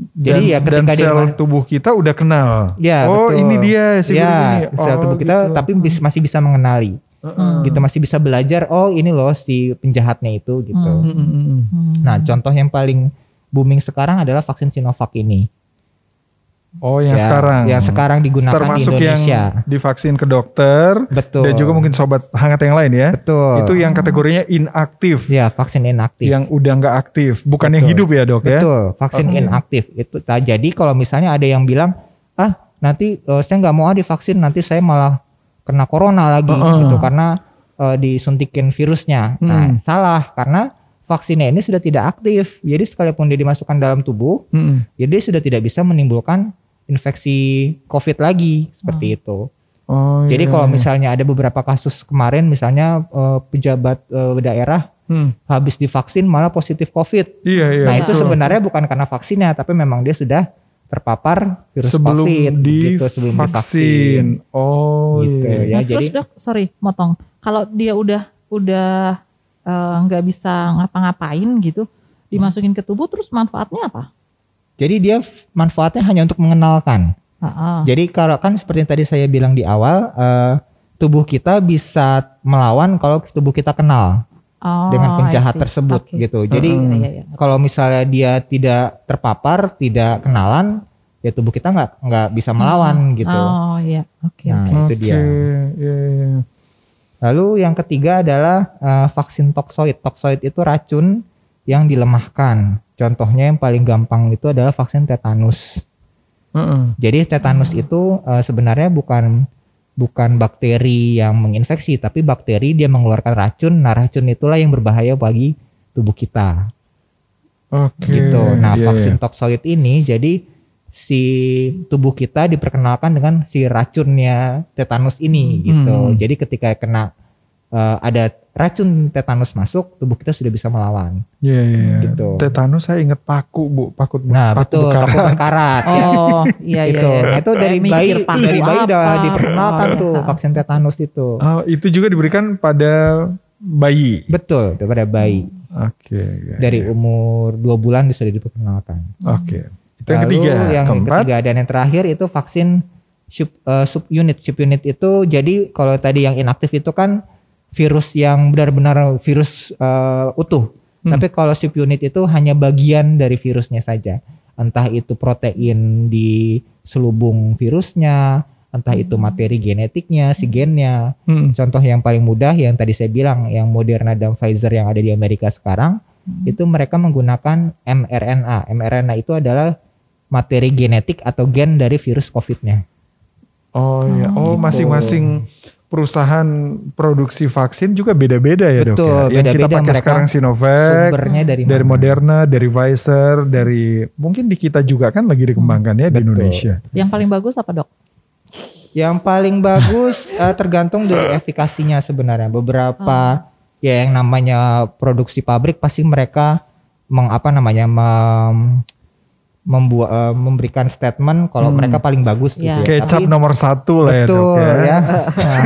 dan, Jadi ya dan ketika dia sel ma- tubuh kita udah kenal. Ya, oh betul. ini dia si ya, ini. sel Oh, tubuh kita gitu. tapi bis- masih bisa mengenali. Heeh. Gitu masih bisa belajar oh ini loh si penjahatnya itu gitu. Hmm. Mm, mm, mm. Hmm. Nah, contoh yang paling booming sekarang adalah vaksin Sinovac ini. Oh yang Ya, sekarang. Yang sekarang digunakan termasuk di yang Indonesia. divaksin ke dokter Betul. dan juga mungkin sobat hangat yang lain ya. betul. Itu yang kategorinya inaktif, ya vaksin inaktif. yang udah nggak aktif, bukan yang Betul. hidup ya dok ya. Betul, vaksin Oke. inaktif itu. Nah, jadi kalau misalnya ada yang bilang, ah nanti eh, saya nggak mau ah divaksin, nanti saya malah kena corona lagi Heeh. gitu karena eh, disuntikin virusnya. Nah, Hmm. salah karena vaksinnya ini sudah tidak aktif. Jadi sekalipun dia dimasukkan dalam tubuh, Mm. ya dia sudah tidak bisa menimbulkan infeksi COVID lagi seperti itu. Oh, Jadi iya, kalau iya. misalnya ada beberapa kasus kemarin, misalnya eh, pejabat eh, daerah Hmm. habis divaksin malah positif COVID. Iya iya. Nah itu betul. sebenarnya bukan karena vaksinnya, tapi memang dia sudah terpapar virus sebelum COVID di gitu, sebelum vaksin. divaksin. Oh Gitu iya. ya. Nah, terus jadi- dok, sorry, motong. Kalau dia udah udah eh, nggak bisa ngapa-ngapain gitu, dimasukin ke tubuh, terus manfaatnya apa? Jadi dia manfaatnya hanya untuk mengenalkan. Heeh. Jadi kalau kan seperti yang tadi saya bilang di awal, eh, tubuh kita bisa melawan kalau tubuh kita kenal Oh, dengan penjahat tersebut Oke. gitu. Jadi iya, iya. kalau misalnya dia tidak terpapar, tidak kenalan, ya tubuh kita nggak nggak bisa melawan gitu. Oh iya, oke Nah, oke. itu dia. Iya, iya. Lalu yang ketiga adalah eh, vaksin toksoid. Toksoid itu racun yang dilemahkan. Contohnya yang paling gampang itu adalah vaksin tetanus. Heeh. Jadi tetanus itu eh, sebenarnya bukan bukan bakteri yang menginfeksi, tapi bakteri dia mengeluarkan racun. Nah racun itulah yang berbahaya bagi tubuh kita. Oke. Gitu. Nah Iya, vaksin iya. toksoid ini jadi si tubuh kita diperkenalkan dengan si racunnya tetanus ini gitu. Hmm. Jadi ketika kena eh, ada racun tetanus masuk, tubuh kita sudah bisa melawan. Iya, iya, iya. Gitu. Tetanus saya inget paku bu, paku Nah paku betul, paku berkarat ya. Oh iya iya. Itu, iya. Nah, itu dari bayi paku dari bayi udah diperkenalkan Oh, tuh iya. vaksin tetanus itu. Oh, itu juga diberikan pada bayi. Betul, daripada bayi Oke. iya, dari iya. umur dua bulan sudah diperkenalkan. Oke. Itu yang Lalu ketiga. yang Keempat. ketiga dan yang terakhir itu vaksin sub eh, subunit. Subunit itu jadi kalau tadi yang inaktif itu kan virus yang benar-benar virus eh, utuh. Hmm. Tapi kalau subunit itu hanya bagian dari virusnya saja. Entah itu protein di selubung virusnya, entah itu materi genetiknya, si gennya. Hmm. Contoh yang paling mudah yang tadi saya bilang, yang Moderna dan Pfizer yang ada di Amerika sekarang, itu mereka menggunakan mRNA. mRNA itu adalah materi genetik atau gen dari virus COVID-nya. Oh iya. Oh, gitu. masing-masing perusahaan produksi vaksin juga beda-beda ya dok. Betul, ya? Yang kita beda-beda. pakai Mereka sekarang Sinovac, Sumbernya dari, dari mana? Moderna, dari Pfizer, dari mungkin di kita juga kan lagi dikembangkan ya di Betul. Indonesia. Yang paling bagus apa dok? Yang paling bagus eh, tergantung dari efikasinya sebenarnya. Beberapa ya yang namanya produksi pabrik pasti mereka mengapa namanya mem- membuat eh, memberikan statement kalau Hmm. mereka paling bagus gitu Iya. ya. Kecap Tapi- nomor satu lah ya betul ya. ya. Nah,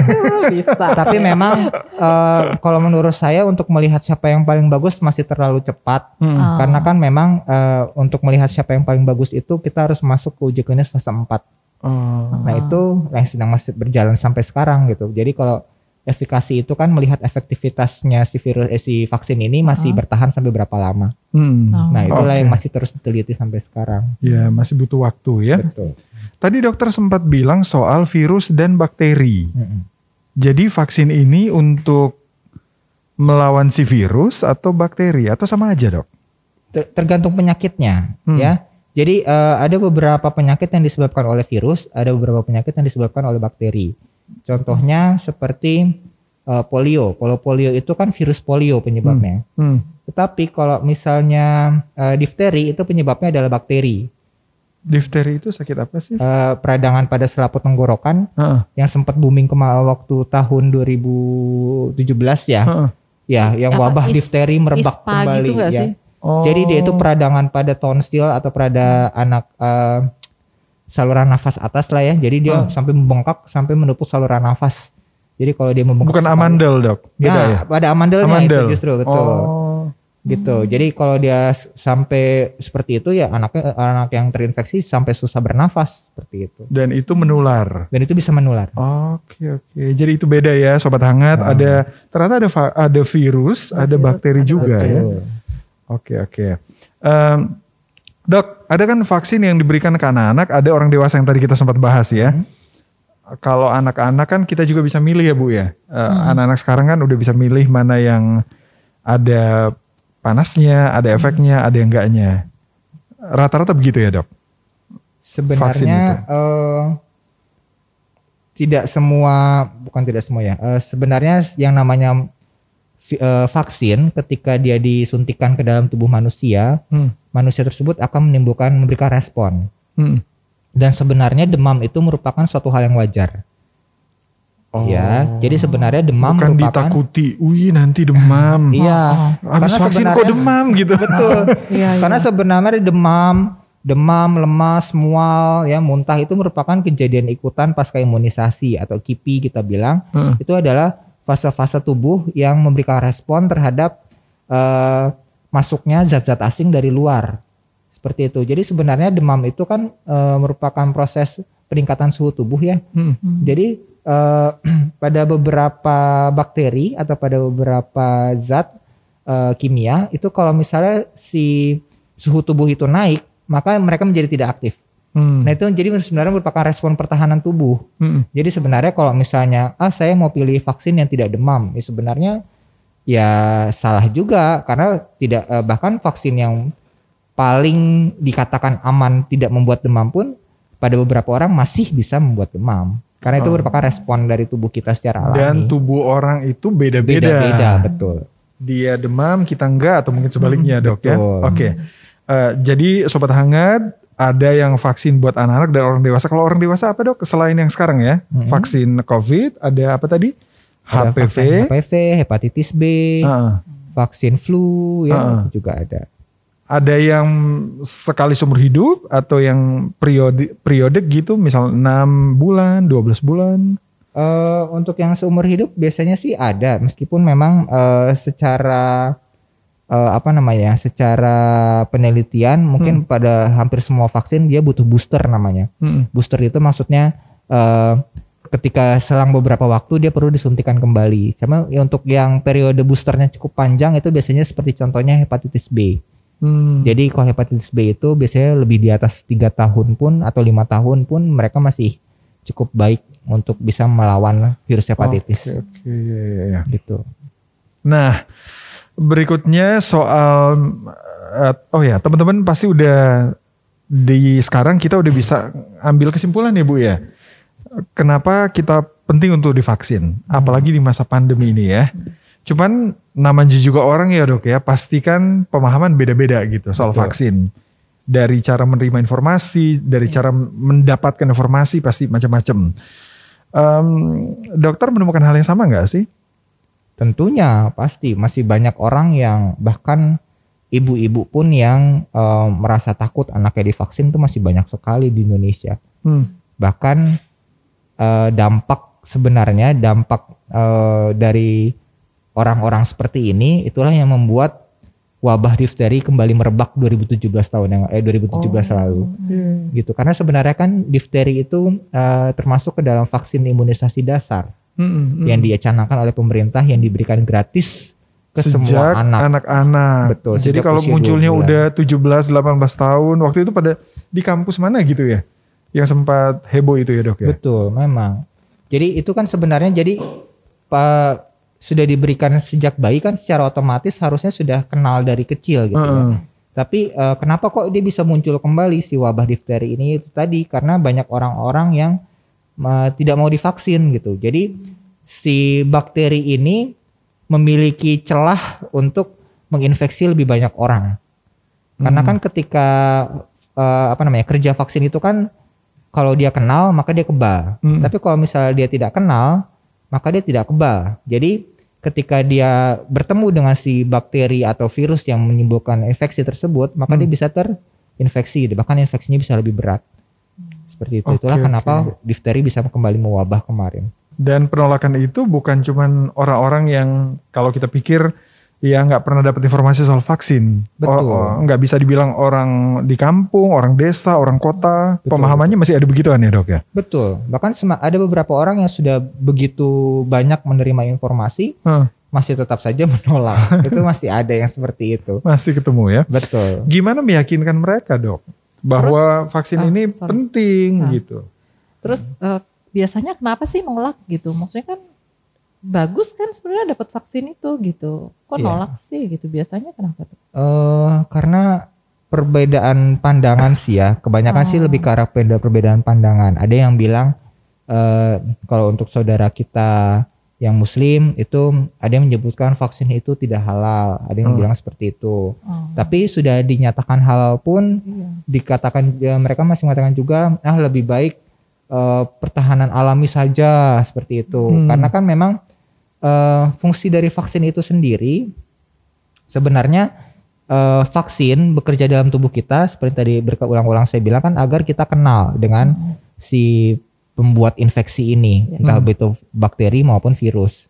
Bisa. tapi memang eh, kalau menurut saya untuk melihat siapa yang paling bagus masih terlalu cepat Hmm. Ah. karena kan memang eh, untuk melihat siapa yang paling bagus itu kita harus masuk ke uji klinis fase 4. Oh. Nah, itu yang sedang masih berjalan sampai sekarang gitu. Jadi kalau efikasi itu kan melihat efektivitasnya si virus eh, si vaksin ini masih Ah. bertahan sampai berapa lama. Hmm. Oh. Nah, itulah Oke. yang masih terus diteliti sampai sekarang. Ya masih butuh waktu ya. Betul. Tadi dokter sempat bilang soal virus dan bakteri. Mm-mm. Jadi vaksin ini untuk melawan si virus atau bakteri atau sama aja dok? Ter- tergantung penyakitnya Hmm. ya. Jadi eh, ada beberapa penyakit yang disebabkan oleh virus, ada beberapa penyakit yang disebabkan oleh bakteri. Contohnya seperti eh, polio. Kalau polio itu kan virus polio penyebabnya. Hmm. Tetapi kalau misalnya eh, difteri itu penyebabnya adalah bakteri. Difteri itu sakit apa sih? Eh, peradangan pada selaput tenggorokan Heeh. yang sempat booming kema waktu tahun 2017 ya. Heeh. Ya, yang Apa, wabah is- difteri merebak ISPA kembali gitu ya. sih? Oh. Jadi dia itu peradangan pada tonsil atau pada anak eh, saluran nafas atas lah ya. Jadi dia Hmm. sampai membengkak sampai menutup saluran nafas. Jadi kalau dia membengkak bukan amandel dok, beda Nah, ya? pada amandelnya Amandel. itu justru betul. Oh. Gitu. Jadi kalau dia sampai seperti itu ya anaknya anak yang terinfeksi sampai susah bernafas seperti itu. Dan itu menular. Dan itu bisa menular. Oke oke. Jadi itu beda ya sobat hangat. Ah. Ada ternyata ada ada virus, ada bakteri juga ya. Betul. Oke oke. Em, dok, ada kan vaksin yang diberikan ke anak-anak, ada orang dewasa yang tadi kita sempat bahas ya. Hmm. Kalau anak-anak kan kita juga bisa milih ya bu ya. Eh, Anak-anak sekarang kan udah bisa milih mana yang ada panasnya, ada efeknya, ada yang enggaknya. Rata-rata begitu ya dok. Sebenarnya eh, tidak semua bukan tidak semua ya. eh, sebenarnya yang namanya eh, vaksin ketika dia disuntikan ke dalam tubuh manusia, Hmm. manusia tersebut akan menimbulkan memberikan respon. Hmm. Dan sebenarnya demam itu merupakan suatu hal yang wajar. Ya, jadi sebenarnya demam Oh. Bukan merupakan ditakuti, wih nanti demam. Iya, Habis karena vaksin kok demam gitu. betul. Iya, Karena iya. sebenarnya demam, demam, lemas, mual, ya muntah itu merupakan kejadian ikutan pasca imunisasi atau KIPI kita bilang. Heeh. Itu adalah fase-fase tubuh yang memberikan respon terhadap eh, masuknya zat-zat asing dari luar. Seperti itu. Jadi sebenarnya demam itu kan eh, merupakan proses peningkatan suhu tubuh ya. Hmm. Jadi eh, pada beberapa bakteri atau pada beberapa zat eh, kimia itu kalau misalnya si suhu tubuh itu naik, maka mereka menjadi tidak aktif. Hmm. Nah itu jadi sebenarnya merupakan respon pertahanan tubuh. Hmm. Jadi sebenarnya kalau misalnya ah saya mau pilih vaksin yang tidak demam, ya sebenarnya ya salah juga karena tidak eh, bahkan vaksin yang paling dikatakan aman tidak membuat demam pun pada beberapa orang masih bisa membuat demam. Karena itu Oh. merupakan respon dari tubuh kita secara alami. Dan tubuh orang itu beda-beda. beda-beda, betul. Dia demam, kita enggak atau mungkin sebaliknya, Dok ya. betul. Oke. Eh, jadi sobat hangat, ada yang vaksin buat anak-anak dan orang dewasa. Kalau orang dewasa apa, Dok? Selain yang sekarang ya? Mm-mm. Vaksin Covid, ada apa tadi? Ada HPV. HPV, hepatitis B, Ah. vaksin flu ya Ah. itu juga ada. ada yang sekali seumur hidup atau yang periode periode gitu misal 6 bulan, 12 bulan. Eh, untuk yang seumur hidup biasanya sih ada, meskipun memang eh, secara eh, apa namanya, secara penelitian mungkin pada hampir semua vaksin dia butuh booster namanya. Hmm. Booster itu maksudnya eh, ketika selang beberapa waktu dia perlu disuntikan kembali. Sama ya untuk yang periode boosternya cukup panjang itu biasanya seperti contohnya hepatitis B. Hmm. Jadi kalau hepatitis B itu biasanya lebih di atas tiga tahun pun atau lima tahun pun mereka masih cukup baik untuk bisa melawan virus hepatitis Oke, oke, iya, iya, iya. gitu. Nah, berikutnya soal eh, oh ya, teman-teman pasti udah di sekarang kita udah bisa ambil kesimpulan ya Bu ya. Kenapa kita penting untuk divaksin, apalagi di masa pandemi ini ya. Cuman namanya juga orang ya dok ya, pastikan pemahaman beda-beda gitu soal Betul. vaksin. Dari cara menerima informasi, dari cara mendapatkan informasi pasti macam-macam. Em, dokter menemukan hal yang sama nggak sih? Tentunya pasti. Masih banyak orang yang bahkan ibu-ibu pun yang eh, merasa takut anaknya divaksin itu masih banyak sekali di Indonesia. Hmm. Bahkan eh, dampak sebenarnya dampak eh, dari orang-orang seperti ini itulah yang membuat wabah difteri kembali merebak 2017 tahun yang eh 2017 lalu. Gitu. Karena sebenarnya kan difteri itu eh, termasuk ke dalam vaksin imunisasi dasar Hmm, hmm. yang dicanangkan oleh pemerintah yang diberikan gratis ke Sejak semua anak. anak-anak. Betul, Jadi sejak kalau munculnya 2 bulan. udah 17 18 tahun, waktu itu pada di kampus mana gitu ya? Yang sempat heboh itu ya, Dok ya? Betul, memang. Jadi itu kan sebenarnya jadi Pak sudah diberikan sejak bayi kan secara otomatis harusnya sudah kenal dari kecil gitu. ya. Heeh. Tapi eh, kenapa kok dia bisa muncul kembali si wabah difteri ini itu tadi karena banyak orang-orang yang tidak mau divaksin gitu. Jadi si bakteri ini memiliki celah untuk menginfeksi lebih banyak orang. Karena Hmm. kan ketika eh, apa namanya kerja vaksin itu kan kalau dia kenal maka dia kebal. Hmm. Tapi kalau misalnya dia tidak kenal maka dia tidak kebal. Jadi ketika dia bertemu dengan si bakteri atau virus yang menimbulkan infeksi tersebut, maka Hmm. dia bisa terinfeksi, bahkan infeksinya bisa lebih berat. Seperti itu. Oke, Itulah kenapa difteri bisa kembali mewabah kemarin. Dan penolakan itu bukan cuman orang-orang yang kalau kita pikir ya nggak pernah dapat informasi soal vaksin. Betul. Nggak bisa dibilang orang di kampung, orang desa, orang kota. Betul, Pemahamannya masih ada begituan ya dok ya? Betul. Bahkan ada beberapa orang yang sudah begitu banyak menerima informasi Hah, masih tetap saja menolak. itu masih ada yang seperti itu. masih ketemu ya? Betul. Gimana meyakinkan mereka dok? Bahwa vaksin ah, ini sorry. penting Ah. gitu. Terus eh, biasanya kenapa sih nolak gitu? Maksudnya kan bagus kan sebenarnya dapat vaksin itu gitu. Kok Iya. nolak sih gitu? Biasanya kenapa tuh? eh karena perbedaan pandangan sih ya, kebanyakan sih Oh. lebih ke arah perbeda- perbedaan pandangan. Ada yang bilang eh kalau untuk saudara kita yang muslim itu ada yang menyebutkan vaksin itu tidak halal, ada yang Hmm. bilang seperti itu. Oh, Tapi sudah dinyatakan halal pun iya. dikatakan ya, mereka masih mengatakan juga ah lebih baik eh, pertahanan alami saja seperti itu. Hmm. Karena kan memang eh, fungsi dari vaksin itu sendiri sebenarnya eh, vaksin bekerja dalam tubuh kita seperti tadi berulang-ulang saya bilang kan agar kita kenal dengan Hmm. si pembuat infeksi ini, entah Hmm. itu bakteri maupun virus.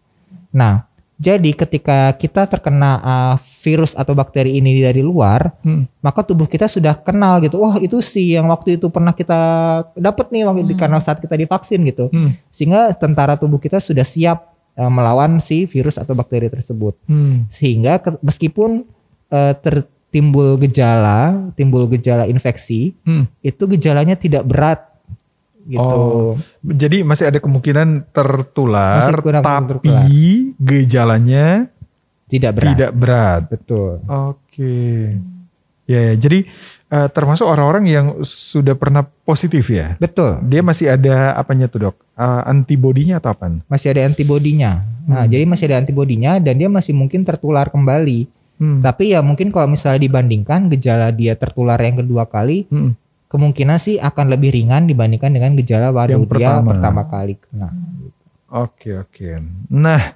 Nah, jadi ketika kita terkena uh, virus atau bakteri ini dari luar, Hmm. maka tubuh kita sudah kenal gitu. Wah, itu sih yang waktu itu pernah kita dapat nih waktu di- Hmm. karena saat kita divaksin gitu. Hmm. Sehingga tentara tubuh kita sudah siap uh, melawan si virus atau bakteri tersebut. Hmm. Sehingga ke- meskipun uh, tertimbul gejala, timbul gejala infeksi, Hmm. itu gejalanya tidak berat gitu. Oh, Jadi masih ada kemungkinan tertular, Masih kurang tapi tertular. gejalanya Tidak berat. tidak berat. Betul. Oke. Ya, ya, jadi eh, termasuk orang-orang yang sudah pernah positif ya. Betul. Dia masih ada apanya tuh dok? Eh, antibodinya atau apa? Masih ada antibodinya. Nah, Hmm. jadi masih ada antibodinya dan dia masih mungkin tertular kembali. Hmm. Tapi ya mungkin kalau misalnya dibandingkan gejala dia tertular yang kedua kali, Hmm. Kemungkinan sih akan lebih ringan dibandingkan dengan gejala baru Yang dia pertama. pertama kali kena. Oke oke. Nah,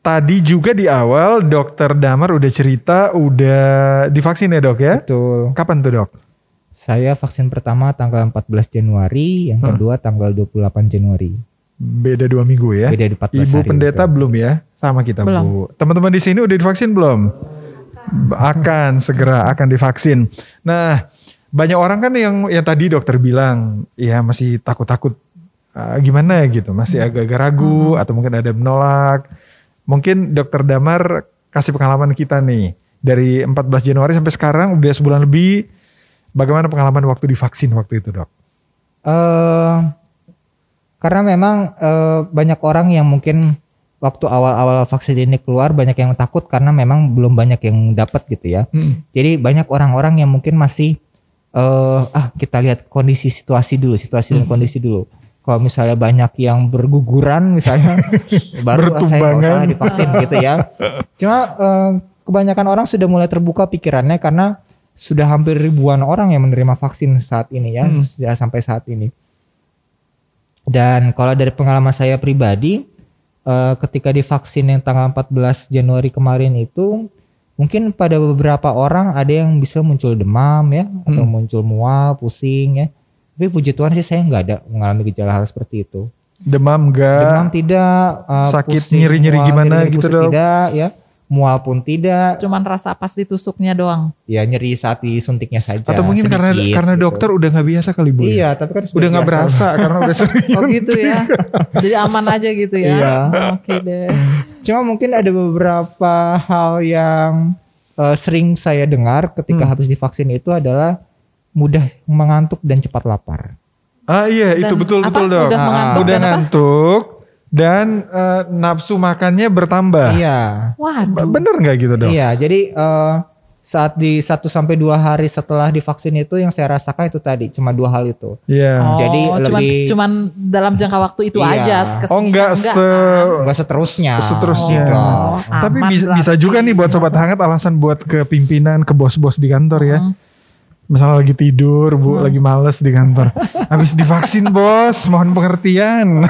tadi juga di awal dokter Damar udah cerita udah divaksin ya dok ya? Betul. Kapan tuh dok? Saya vaksin pertama tanggal 14 Januari, yang Hmm. kedua tanggal 28 Januari. Beda dua minggu ya? Beda di 14 Ibu hari, pendeta betul. belum ya? Sama kita Belum. bu. Teman-teman di sini udah divaksin belum? Akan segera akan divaksin. Nah, banyak orang kan yang yang tadi dokter bilang, ya masih takut-takut ah, gimana gitu, masih agak-agak ragu atau mungkin ada menolak. Mungkin dokter Damar kasih pengalaman kita nih dari 14 Januari sampai sekarang udah sebulan lebih. Bagaimana pengalaman waktu divaksin waktu itu dok? eh karena memang eh, banyak orang yang mungkin waktu awal-awal vaksin ini keluar banyak yang takut karena memang belum banyak yang dapat gitu ya. Hmm. Jadi banyak orang-orang yang mungkin masih eh ah kita lihat kondisi situasi dulu, situasi dan Hmm. kondisi dulu. Kalau misalnya banyak yang berguguran misalnya baru saya nggak usah divaksin gitu ya. Cuma eh, kebanyakan orang sudah mulai terbuka pikirannya karena sudah hampir ribuan orang yang menerima vaksin saat ini ya, Hmm. sudah sampai saat ini. Dan kalau dari pengalaman saya pribadi, eh, ketika divaksin yang tanggal 14 Januari kemarin itu, mungkin pada beberapa orang ada yang bisa muncul demam ya atau Hmm. muncul mual, pusing ya. Tapi puji Tuhan sih saya nggak ada mengalami gejala hal seperti itu. Demam enggak? Demam tidak, uh, sakit, pusing, nyeri-nyeri mual, gimana gitu, Dok? Tidak ya. Mual pun tidak, Cuman rasa pas ditusuknya doang. ya nyeri saat disuntiknya saja. Atau mungkin karena sedikit, karena gitu. dokter udah nggak biasa kali bu? ya? Iya, tapi kan sudah Udah nggak berasa karena udah sering. Oh gitu ya. Jadi aman aja gitu ya. Iya. Oke deh. Cuma mungkin ada beberapa hal yang eh, sering saya dengar ketika Hmm. habis divaksin itu adalah mudah mengantuk dan cepat lapar. Ah iya itu Dan betul apa? betul dok. Udah mengantuk Udah dan apa? ngantuk dan eh, nafsu makannya bertambah. Iya. Waduh. Bener nggak gitu dok? Iya, jadi eh, saat di 1 sampai 2 hari setelah divaksin itu yang saya rasakan itu tadi cuma dua hal itu. Iya. Oh, Jadi cuman, lebih- cuman dalam jangka waktu itu Iya. aja. ke sini Oh enggak se kan? Enggak seterusnya. seterusnya. Enggak. Oh, Tapi bisa, bisa juga nih buat sobat hangat alasan buat ke pimpinan, ke bos-bos di kantor ya. Hmm. Misalnya lagi tidur, bu, lagi males di kantor. Habis divaksin bos, mohon pengertian.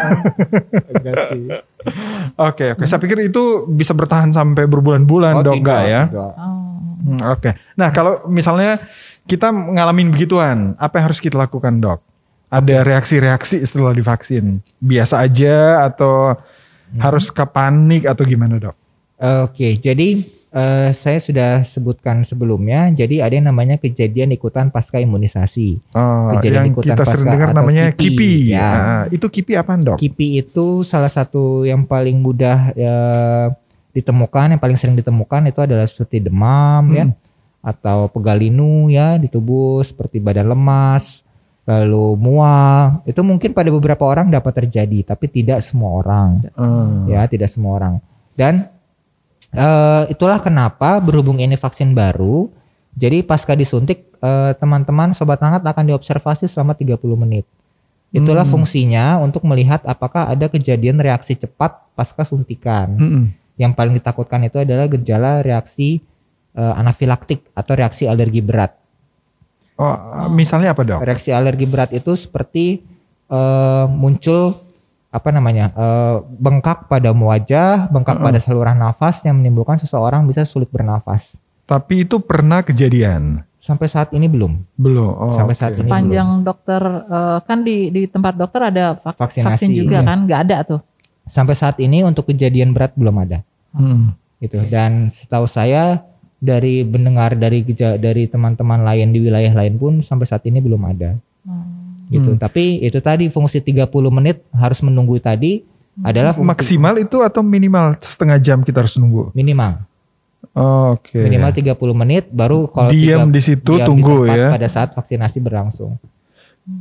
Oke, oke. Saya pikir itu bisa bertahan sampai berbulan-bulan Oh, dok, tidak, enggak ya? tidak. Oh. Hmm, Oke. Nah kalau misalnya kita ngalamin begituan, apa yang harus kita lakukan dok? Ada reaksi-reaksi setelah divaksin? Biasa aja atau harus ke panik atau gimana dok? Oke, jadi eh, saya sudah sebutkan sebelumnya, jadi ada yang namanya kejadian ikutan pasca imunisasi. Oh, Kejadian yang ikutan kita sering pasca dengar atau namanya KIPI, KIPI. ya. Nah, itu KIPI apaan dok? KIPI itu salah satu yang paling mudah eh, ditemukan, yang paling sering ditemukan itu adalah seperti demam ya, Hmm. atau pegalinu ya di tubuh seperti badan lemas, lalu mual. Itu mungkin pada beberapa orang dapat terjadi, tapi tidak semua orang. Hmm. ya tidak semua orang dan eh, itulah kenapa berhubung ini vaksin baru jadi pasca disuntik eh, teman-teman sobat hangat akan diobservasi selama 30 menit itulah Hmm. fungsinya untuk melihat apakah ada kejadian reaksi cepat pasca suntikan Mm-mm. yang paling ditakutkan itu adalah gejala reaksi eh, anafilaktik atau reaksi alergi berat Oh, misalnya apa dok? reaksi alergi berat itu seperti eh, muncul apa namanya eh, bengkak pada wajah, bengkak Mm-mm. pada saluran nafas yang menimbulkan seseorang bisa sulit bernafas. Tapi itu pernah kejadian? Sampai saat ini belum. Belum. Oh, Sampai oke. saat ini. Sepanjang dokter eh, kan di di tempat dokter ada vak- Vaksinasi, vaksin juga iya. kan? Nggak ada tuh. Sampai saat ini untuk kejadian berat belum ada. Hmm. Gitu. Dan setahu saya dari mendengar dari dari teman-teman lain di wilayah lain pun sampai saat ini belum ada. Gitu. Hmm. Tapi itu tadi fungsi 30 menit harus menunggu tadi adalah fungsi Maksimal itu atau minimal setengah jam kita harus nunggu? minimal. Oh, Oke. minimal 30 menit baru kalau Diam di situ, diam di tunggu tempat ya. pada saat vaksinasi berlangsung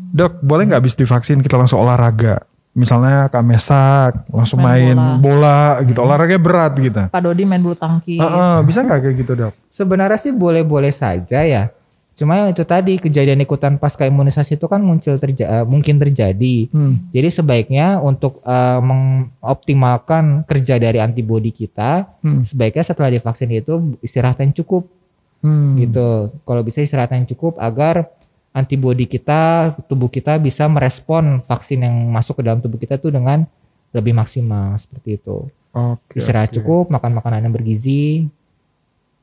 Dok, boleh nggak habis divaksin kita langsung olahraga? Misalnya kamesak, langsung main, Main bola. gitu. Olahraganya berat gitu. Pak Dodi main bulu tangkis. Heeh, bisa nggak kayak gitu dok? sebenarnya sih boleh-boleh saja ya cuma yang itu tadi kejadian ikutan pasca imunisasi itu kan muncul terja- eh, mungkin terjadi Hmm. jadi sebaiknya untuk eh, mengoptimalkan kerja dari antibodi kita Hmm. sebaiknya setelah divaksin itu istirahat yang cukup Hmm. gitu kalau bisa istirahat yang cukup agar antibodi kita tubuh kita bisa merespon vaksin yang masuk ke dalam tubuh kita tuh dengan lebih maksimal seperti itu Oke. istirahat oke. cukup, makan makanan yang bergizi.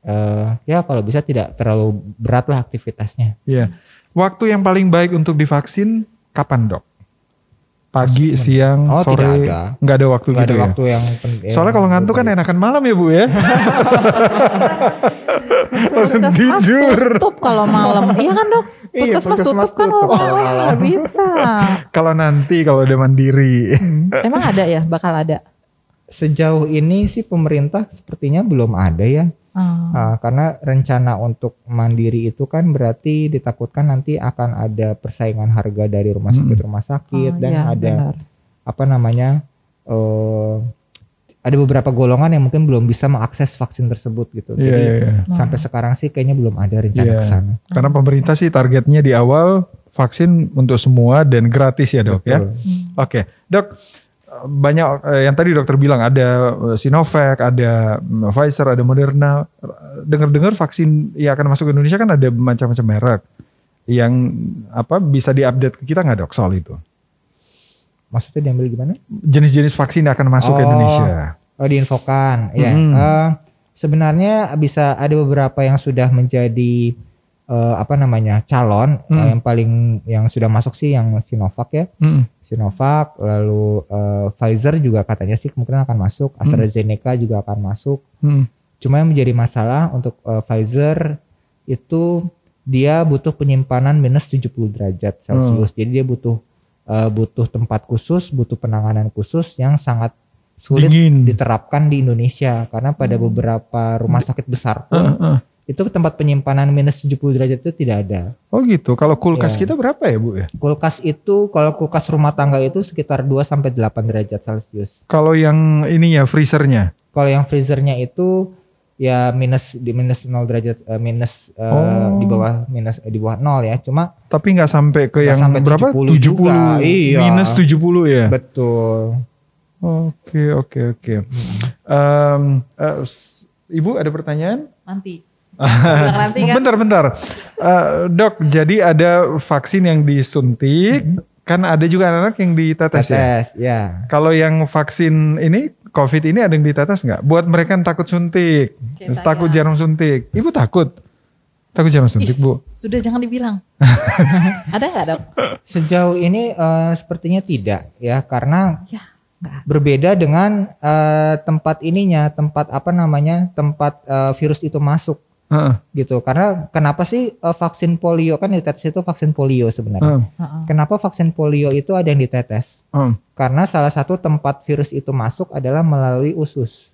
Eh ya kalau bisa tidak terlalu berat lah aktivitasnya. Iya. Waktu yang paling baik untuk divaksin kapan dok? Pagi, siang, Oh, sore? tidak ada. Nggak ada waktu Nggak gitu ada ya? waktu yang pen- Soalnya kalau ngantuk kan enakan malam ya bu ya. Langsung tidur. tutup kalau malam. Iya kan dok? Iya, Puskesmas puskesmas tutup kan tutup oh, kalau malam. nggak bisa. Kalau nanti kalau udah mandiri. Emang ada ya? Bakal ada. Sejauh ini sih pemerintah sepertinya belum ada ya. Oh. Ah, karena rencana untuk mandiri itu kan berarti ditakutkan nanti akan ada persaingan harga dari rumah Mm-mm. sakit rumah sakit Oh, dan iya, ada benar. apa namanya eh ada beberapa golongan yang mungkin belum bisa mengakses vaksin tersebut gitu. Iya, Jadi iya, iya. sampai sekarang sih kayaknya belum ada rencana Iya. ke sana. Karena pemerintah sih targetnya di awal vaksin untuk semua dan gratis ya dok ya. Betul. Hmm. Oke dok banyak eh, yang tadi dokter bilang ada eh, Sinovac, ada mm, Pfizer, ada Moderna. Dengar-dengar vaksin yang akan masuk ke Indonesia kan ada macam-macam merek yang apa bisa diupdate ke kita nggak dok soal itu? Maksudnya diambil gimana? Jenis-jenis vaksin yang akan masuk ke Oh. Indonesia. Oh diinfokan, ya. Eh, Sebenarnya bisa ada beberapa yang sudah menjadi eh, apa namanya calon Hmm. eh, yang paling yang sudah masuk sih yang Sinovac ya. Mm. Sinovac, lalu eh, Pfizer juga katanya sih kemungkinan akan masuk, AstraZeneca juga akan masuk. Mm. Cuma yang menjadi masalah untuk eh, Pfizer itu dia butuh penyimpanan minus 70 derajat Celcius. Jadi dia butuh eh, butuh tempat khusus, butuh penanganan khusus yang sangat sulit Dingin. diterapkan di Indonesia karena pada beberapa rumah sakit besar pun Uh, uh. Itu tempat penyimpanan minus 70 derajat itu tidak ada. Oh gitu. Kalau kulkas Ya. kita berapa ya bu ya? Kulkas itu kalau kulkas rumah tangga itu sekitar 2 sampai 8 derajat Celcius. Kalau yang ini ya freezernya. Kalau yang freezernya itu ya minus di minus 0 derajat eh, minus eh, Oh. di bawah minus eh, di bawah 0 ya. Cuma Tapi nggak sampai ke yang sampai berapa? 70 juga. Iya. Minus 70 ya. betul. Oke oke oke. Eh, Ibu ada pertanyaan? Nanti. Nanti kan. Bentar bentar. Eh, dok, jadi ada vaksin yang disuntik, kan ada juga anak-anak yang ditetes ya. Tetes, ya. Kalau yang vaksin ini COVID ini ada yang ditetes nggak? Buat mereka yang takut suntik, Kayak takut saya. jarum suntik. Ibu takut? Takut jarum suntik Is, bu? Sudah jangan dibilang. Ada nggak dok? Sejauh ini eh, sepertinya tidak ya karena Ya, nggak. berbeda dengan eh, tempat ininya, tempat apa namanya, tempat eh, virus itu masuk Heeh, gitu. Karena kenapa sih eh, vaksin polio kan ditetes itu vaksin polio sebenarnya. heeh, Heeh. Kenapa vaksin polio itu ada yang ditetes? heeh. Karena salah satu tempat virus itu masuk adalah melalui usus.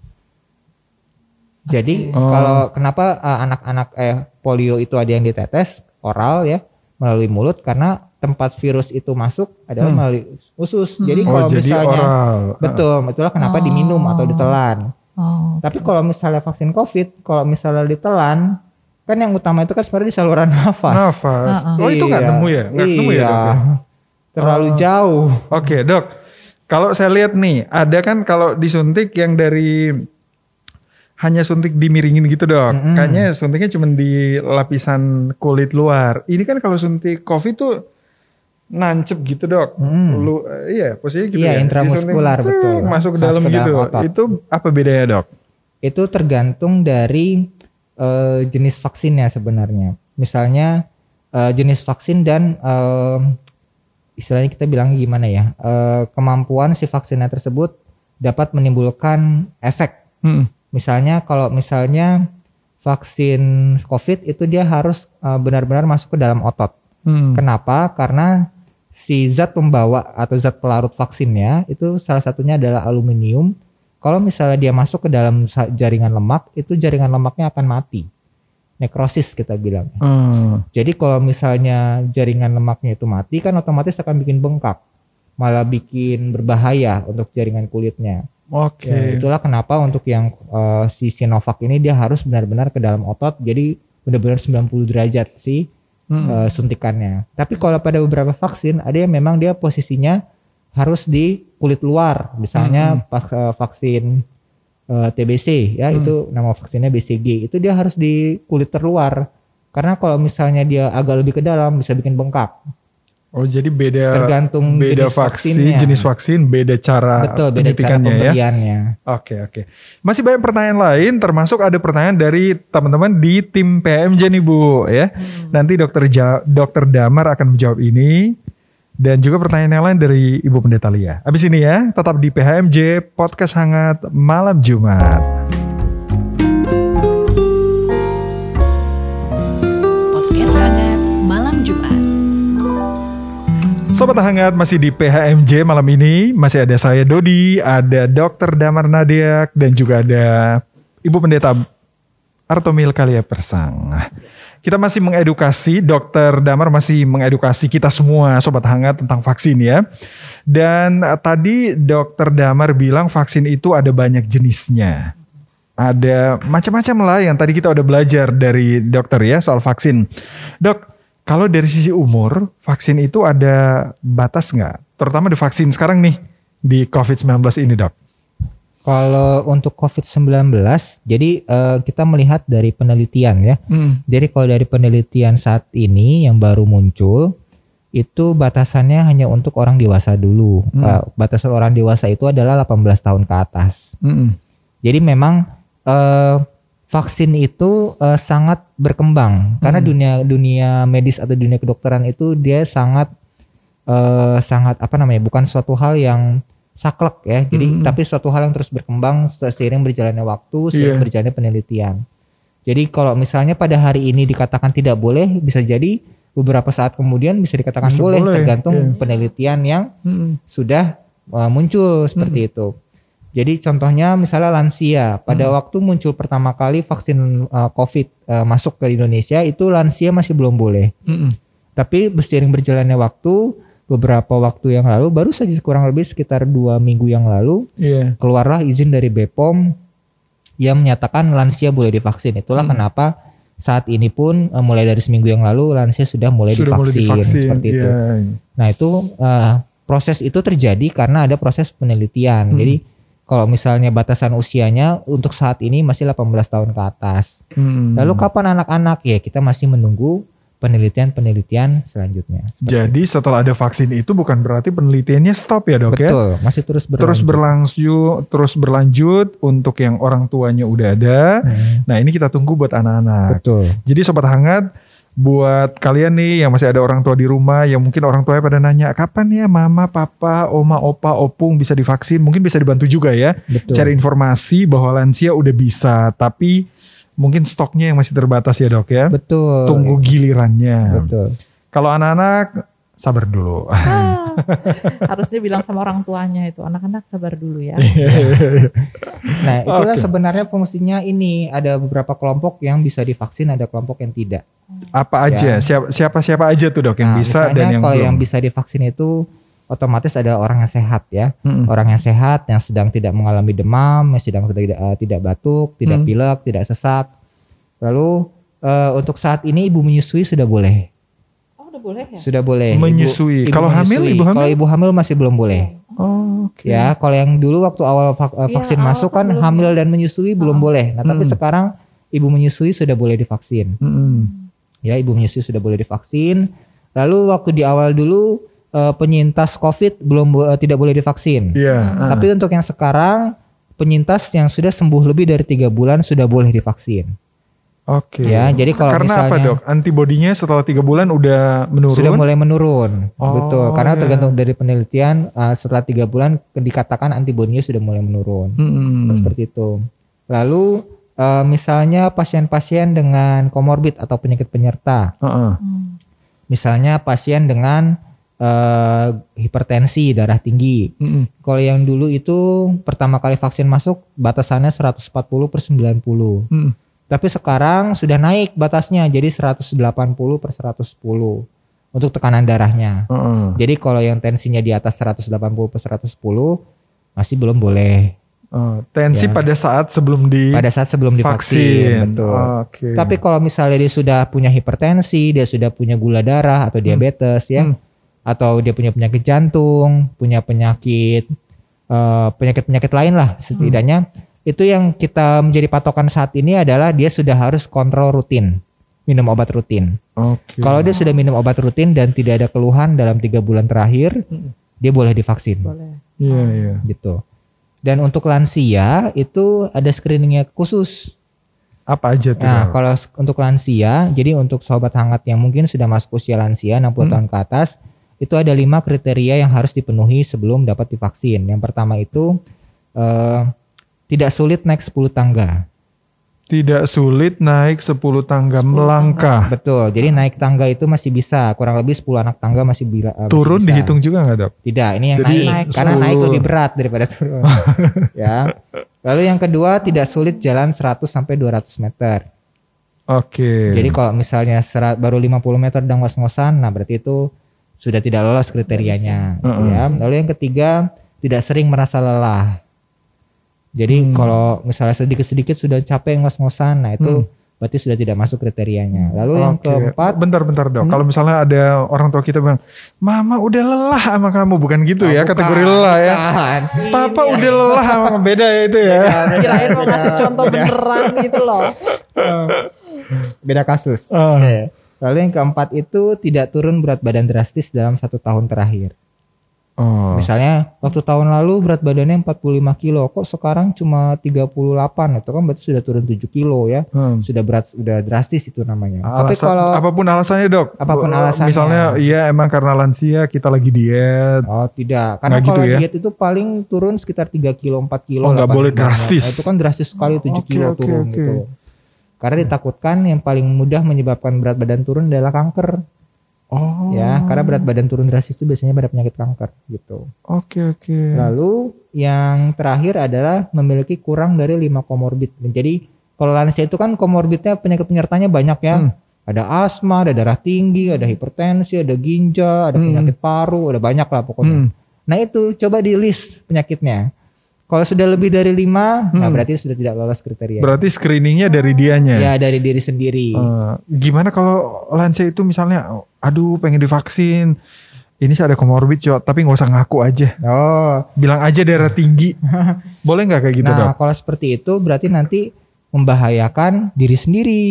Jadi Oh. kalau kenapa eh, anak-anak eh polio itu ada yang ditetes oral ya melalui mulut karena tempat virus itu masuk adalah Hmm. melalui usus. Jadi Oh kalau jadi misalnya oral. betul, itulah kenapa Oh. diminum atau ditelan. Oh, Tapi kalau misalnya vaksin COVID, kalau misalnya ditelan, kan yang utama itu kan sebenarnya di saluran nafas. Nafas. Heeh. Oh itu nggak Iya. nemu ya? Nggak nemu ya Iya. dok? ya? Terlalu Oh. jauh. Oke dok, kalau saya lihat nih, ada kan kalau disuntik yang dari hanya suntik dimiringin gitu dok. Mm-mm. Kayaknya suntiknya cuma di lapisan kulit luar. Ini kan kalau suntik COVID tuh nancep gitu dok. Mm. Lu, eh, iya posisinya gitu Iya, ya. intramuskular, Disuntik, betul. Masuk ke dalam gitu. otot. Itu apa bedanya dok? Itu tergantung dari eh, jenis vaksinnya sebenarnya. Misalnya eh, jenis vaksin dan eh, istilahnya kita bilang gimana ya, eh, kemampuan si vaksinnya tersebut dapat menimbulkan efek. Hmm. Misalnya kalau misalnya vaksin COVID itu dia harus benar-benar masuk ke dalam otot. Hmm. Kenapa? Karena si zat pembawa atau zat pelarut vaksinnya itu salah satunya adalah aluminium. Kalau misalnya dia masuk ke dalam jaringan lemak, itu jaringan lemaknya akan mati. Nekrosis kita bilang. Hmm. Jadi kalau misalnya jaringan lemaknya itu mati kan otomatis akan bikin bengkak. Malah bikin berbahaya untuk jaringan kulitnya. Oke. Ya, itulah kenapa untuk yang eh, si Sinovac ini dia harus benar-benar ke dalam otot. Jadi benar-benar 90 derajat sih Hmm. eh, suntikannya. Tapi kalau pada beberapa vaksin ada yang memang dia posisinya harus di kulit luar. Misalnya Hmm. pas eh, vaksin eh, TBC ya Hmm. itu nama vaksinnya BCG. Itu dia harus di kulit terluar. Karena kalau misalnya dia agak lebih ke dalam bisa bikin bengkak. Oh jadi beda Tergantung beda jenis vaksin, vaksinnya. jenis vaksin, beda cara Betul, beda cara penyuntikannya ya. Oke oke. Masih banyak pertanyaan lain, termasuk ada pertanyaan dari teman-teman di tim PMJ nih Bu ya. Nanti dokter Ja- dokter Damar akan menjawab ini dan juga pertanyaan yang lain dari Ibu Pendeta Lia. Abis ini ya, tetap di PHMJ Podcast Hangat Malam Jumat. Podcast hangat malam Jumat. Sobat Hangat masih di PHMJ malam ini masih ada saya Dodi, ada Dokter Damar Nadiak dan juga ada Ibu Pendeta Artomil Kalia Persang. Kita masih mengedukasi, Dokter Damar masih mengedukasi kita semua Sobat Hangat tentang vaksin ya. Dan eh, tadi Dokter Damar bilang vaksin itu ada banyak jenisnya. Ada macam-macam lah yang tadi kita udah belajar dari dokter ya soal vaksin. Dok, kalau dari sisi umur, vaksin itu ada batas nggak? Terutama di vaksin sekarang nih, di COVID-19 ini dok. Kalau untuk COVID-19, jadi eh, kita melihat dari penelitian ya. Hmm. Jadi kalau dari penelitian saat ini yang baru muncul, itu batasannya hanya untuk orang dewasa dulu. Hmm. Eh, batasan orang dewasa itu adalah 18 tahun ke atas. Mm-mm. Jadi memang eh, vaksin itu eh, sangat berkembang karena Hmm. dunia dunia medis atau dunia kedokteran itu dia sangat eh, sangat apa namanya bukan suatu hal yang saklek ya jadi Hmm. tapi suatu hal yang terus berkembang seiring berjalannya waktu seiring Iya. berjalannya penelitian jadi kalau misalnya pada hari ini dikatakan tidak boleh bisa jadi beberapa saat kemudian bisa dikatakan Bisa boleh, boleh, tergantung iya. penelitian yang Mm-mm. sudah uh, muncul seperti itu. Jadi contohnya misalnya lansia, pada Hmm. waktu muncul pertama kali vaksin uh, COVID uh, masuk ke Indonesia itu lansia masih belum boleh. Mm-mm. Tapi seiring berjalannya waktu, beberapa waktu yang lalu, baru saja kurang lebih sekitar dua minggu yang lalu, Iya. keluarlah izin dari BPOM yang menyatakan lansia boleh divaksin. Itulah Hmm. kenapa saat ini pun uh, mulai dari seminggu yang lalu lansia sudah mulai Sudah mulai divaksin, divaksin. seperti itu. Iya. Nah itu eh, proses itu terjadi karena ada proses penelitian. Hmm. Jadi kalau misalnya batasan usianya untuk saat ini masih 18 tahun ke atas. Mm-mm. Lalu kapan anak-anak ya kita masih menunggu penelitian-penelitian selanjutnya. Jadi setelah ada vaksin itu bukan berarti penelitiannya stop ya dok ya? Betul, masih terus berlanjut. Terus berlangsung, terus berlanjut untuk yang orang tuanya udah ada. Hmm, Nah ini kita tunggu buat anak-anak. betul. Jadi sobat hangat, buat kalian nih yang masih ada orang tua di rumah, yang mungkin orang tuanya pada nanya kapan ya mama, papa, oma, opa, opung bisa divaksin, mungkin bisa dibantu juga ya. Betul. Cari informasi bahwa lansia udah bisa, tapi mungkin stoknya yang masih terbatas ya dok ya. Betul. Tunggu gilirannya. Betul. Kalau anak-anak sabar dulu. Ah, harusnya bilang sama orang tuanya itu anak-anak sabar dulu ya. Nah, itulah Oke. sebenarnya fungsinya ini ada beberapa kelompok yang bisa divaksin, ada kelompok yang tidak. Apa aja? Siapa siapa siapa aja tuh dok yang Nah, bisa dan yang kalau belum? yang bisa divaksin itu otomatis ada orang yang sehat ya. Mm-mm. orang yang sehat yang sedang tidak mengalami demam, yang sedang tidak eh, tidak batuk, tidak Hmm. pilek, tidak sesak. Lalu eh, untuk saat ini ibu menyusui sudah boleh, udah boleh ya? sudah boleh. Ibu- Menyusui. ibu Kalau hamil, ibu hamil? Kalau ibu hamil masih belum boleh. Oh, oke. Ya, kalau yang dulu waktu awal vak- eh, Iya, vaksin awal masuk kan belum hamil ya. dan menyusui belum boleh. Nah, tapi Hmm. sekarang ibu menyusui sudah boleh divaksin. Mm-mm. Ya, ibu menyusui sudah boleh divaksin. Lalu waktu di awal dulu eh, penyintas COVID belum eh, tidak boleh divaksin. Iya. ah. Tapi untuk yang sekarang penyintas yang sudah sembuh lebih dari tiga bulan sudah boleh divaksin. Oke. Ya, jadi kalau Karena apa misalnya- dok? Antibodinya setelah tiga bulan udah menurun. Sudah mulai menurun, Oh, betul. Karena ya. tergantung dari penelitian uh, setelah tiga bulan dikatakan antibodinya sudah mulai menurun. Mm-mm. Seperti itu. Lalu uh, misalnya pasien-pasien dengan komorbid atau penyakit penyerta, Heeh. Hmm. misalnya pasien dengan uh, hipertensi, darah tinggi. Mm-mm. Kalau yang dulu itu pertama kali vaksin masuk batasannya 140 per 90. Mm. Tapi sekarang sudah naik batasnya jadi 180 per 110 untuk tekanan darahnya. Heeh. Jadi kalau yang tensinya di atas 180 per 110 masih belum boleh Eh, tensi Ya. pada saat sebelum di pada saat sebelum divaksin. vaksin. Betul. Oke. Tapi kalau misalnya dia sudah punya hipertensi, dia sudah punya gula darah atau diabetes ya, Hmm. atau dia punya penyakit jantung, punya penyakit eh, penyakit-penyakit lain lah setidaknya itu yang kita menjadi patokan saat ini adalah dia sudah harus kontrol rutin minum obat rutin. Oke. Kalau dia sudah minum obat rutin dan tidak ada keluhan dalam tiga bulan terakhir, Hmm. dia boleh divaksin Boleh. Iya iya. gitu. Dan untuk lansia itu ada screeningnya khusus. Apa aja tuh? Nah, kalau untuk lansia, jadi untuk sobat hangat yang mungkin sudah masuk usia lansia 60 Hmm. tahun ke atas, itu ada lima kriteria yang harus dipenuhi sebelum dapat divaksin. Yang pertama itu eh, tidak sulit naik 10 tangga. Tidak sulit naik 10 tangga 10 melangkah. Betul. Jadi naik tangga itu masih bisa, kurang lebih 10 anak tangga masih, bila, eh, masih Turun bisa. dihitung juga nggak dok? Tidak, ini yang Jadi naik. naik Karena naik 10. lebih berat daripada turun. ya. Lalu yang kedua tidak sulit jalan 100 sampai 200 meter. Oke. Jadi kalau misalnya serat, baru 50 meter dan ngos-ngosan, nah berarti itu sudah tidak lolos kriterianya. gitu Heeh. ya. Lalu yang ketiga tidak sering merasa lelah. Jadi Hmm. kalau misalnya sedikit-sedikit sudah capek ngos-ngosan, nah itu berarti sudah tidak masuk kriterianya. Lalu yang Oke. keempat, bentar-bentar dok. Hmm. Kalau misalnya ada orang tua kita bilang, Mama udah lelah sama kamu, bukan gitu ya kategori bukan, lelah ya. bukan. Papa udah lelah sama kamu. beda ya itu ya. Kirain mau kasih contoh beneran gitu loh. Beda kasus. Ah. Oke. Lalu yang keempat itu tidak turun berat badan drastis dalam satu tahun terakhir. Oh. Misalnya waktu tahun lalu berat badannya 45 kilo, kok sekarang cuma 38, itu kan berarti sudah turun 7 kilo ya. Hmm. Sudah berat, sudah drastis itu namanya. Tapi Alasan- kalau apa pun alasannya dok, Apa pun Eh, alasannya. Misalnya iya emang karena lansia kita lagi diet. Oh tidak, karena Nggak gitu kalau ya? diet itu paling turun sekitar 3 kilo, 4 kilo. Oh, nggak 8 boleh drastis. Nah, itu kan drastis sekali 7 Oke, kilo oke, turun oke. gitu. Karena ditakutkan yang paling mudah menyebabkan berat badan turun adalah kanker. Oh. Ya, karena berat badan turun drastis itu biasanya pada penyakit kanker gitu. Oke oke. Lalu yang terakhir adalah memiliki kurang dari 5 komorbid. Jadi kalau lansia itu kan komorbidnya penyakit penyertanya banyak ya. Hmm. Ada asma, ada darah tinggi, ada hipertensi, ada ginjal, ada Hmm. penyakit paru, ada banyak lah pokoknya. Hmm. Nah itu coba di list penyakitnya. Kalau sudah lebih dari lima, nah Hmm. berarti sudah tidak lolos kriteria. Berarti screeningnya dari dianya. Ya dari diri sendiri. Eh, gimana kalau lansia itu misalnya, aduh pengen divaksin, ini sih ada komorbid cok, tapi nggak usah ngaku aja, Oh, bilang aja darah tinggi, boleh nggak kayak gitu nah dok? kalau seperti itu berarti nanti membahayakan diri sendiri.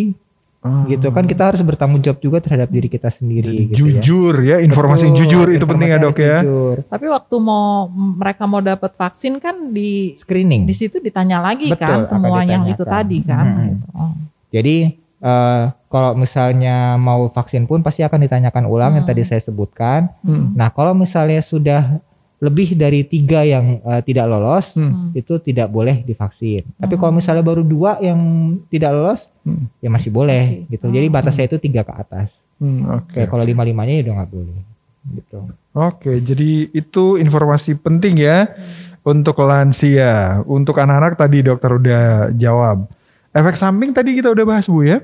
Ah. Gitu kan kita harus bertanggung jawab juga terhadap diri kita sendiri. gitu ya. jujur ya, informasi yang Betul, jujur itu penting ya informasi dok ya. jujur. Tapi waktu mau mereka mau dapat vaksin kan di Screening. di situ ditanya lagi Betul, kan semua yang itu tadi kan. Hmm. gitu. Oh. Jadi eh, kalau misalnya mau vaksin pun pasti akan ditanyakan ulang yang Hmm. tadi saya sebutkan. Hmm. Nah kalau misalnya sudah lebih dari tiga yang eh, tidak lolos, Hmm. itu tidak boleh divaksin. Tapi Hmm. kalau misalnya baru dua yang tidak lolos, Hmm. ya masih boleh Masih. gitu. Jadi Hmm. batasnya itu tiga ke atas. Hmm, Oke. Kayak kalau lima limanya ya udah nggak boleh. Gitu. Oke, jadi itu informasi penting ya untuk lansia. Untuk anak-anak tadi dokter udah jawab. Efek samping tadi kita udah bahas bu ya,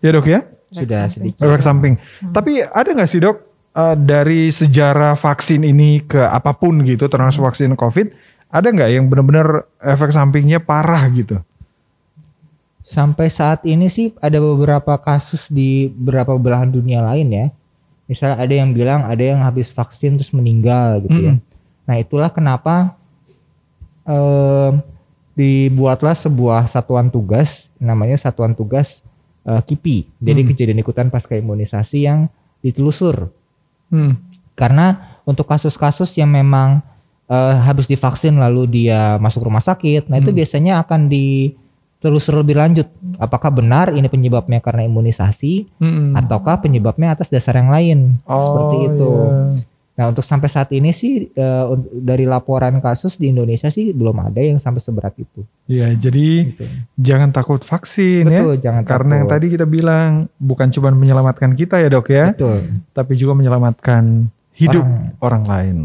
ya dok ya. Sudah sedikit. Efek samping. Tapi ada nggak sih dok eh, dari sejarah vaksin ini ke apa pun gitu, termasuk vaksin COVID, ada nggak yang benar-benar efek sampingnya parah gitu? Sampai saat ini sih ada beberapa kasus di beberapa belahan dunia lain ya. Misalnya ada yang bilang ada yang habis vaksin terus meninggal gitu ya. Mm. Nah itulah kenapa em, dibuatlah sebuah satuan tugas namanya satuan tugas eh, KIPI. Jadi Hmm. kejadian ikutan pasca imunisasi yang ditelusur. Hmm. Karena untuk kasus-kasus yang memang eh, habis divaksin lalu dia masuk rumah sakit, nah itu Hmm. biasanya akan ditelusur lebih lanjut. Apakah benar ini penyebabnya karena imunisasi Hmm. ataukah penyebabnya atas dasar yang lain? seperti Oh, itu. iya. Nah untuk sampai saat ini sih un- dari laporan kasus di Indonesia sih belum ada yang sampai seberat itu. Ya, jadi Gitu. jangan takut vaksin ya. Betul, jangan Karena yang takut. tadi kita bilang bukan cuma menyelamatkan kita ya dok ya, Betul. tapi juga menyelamatkan hidup Orang. orang, lain.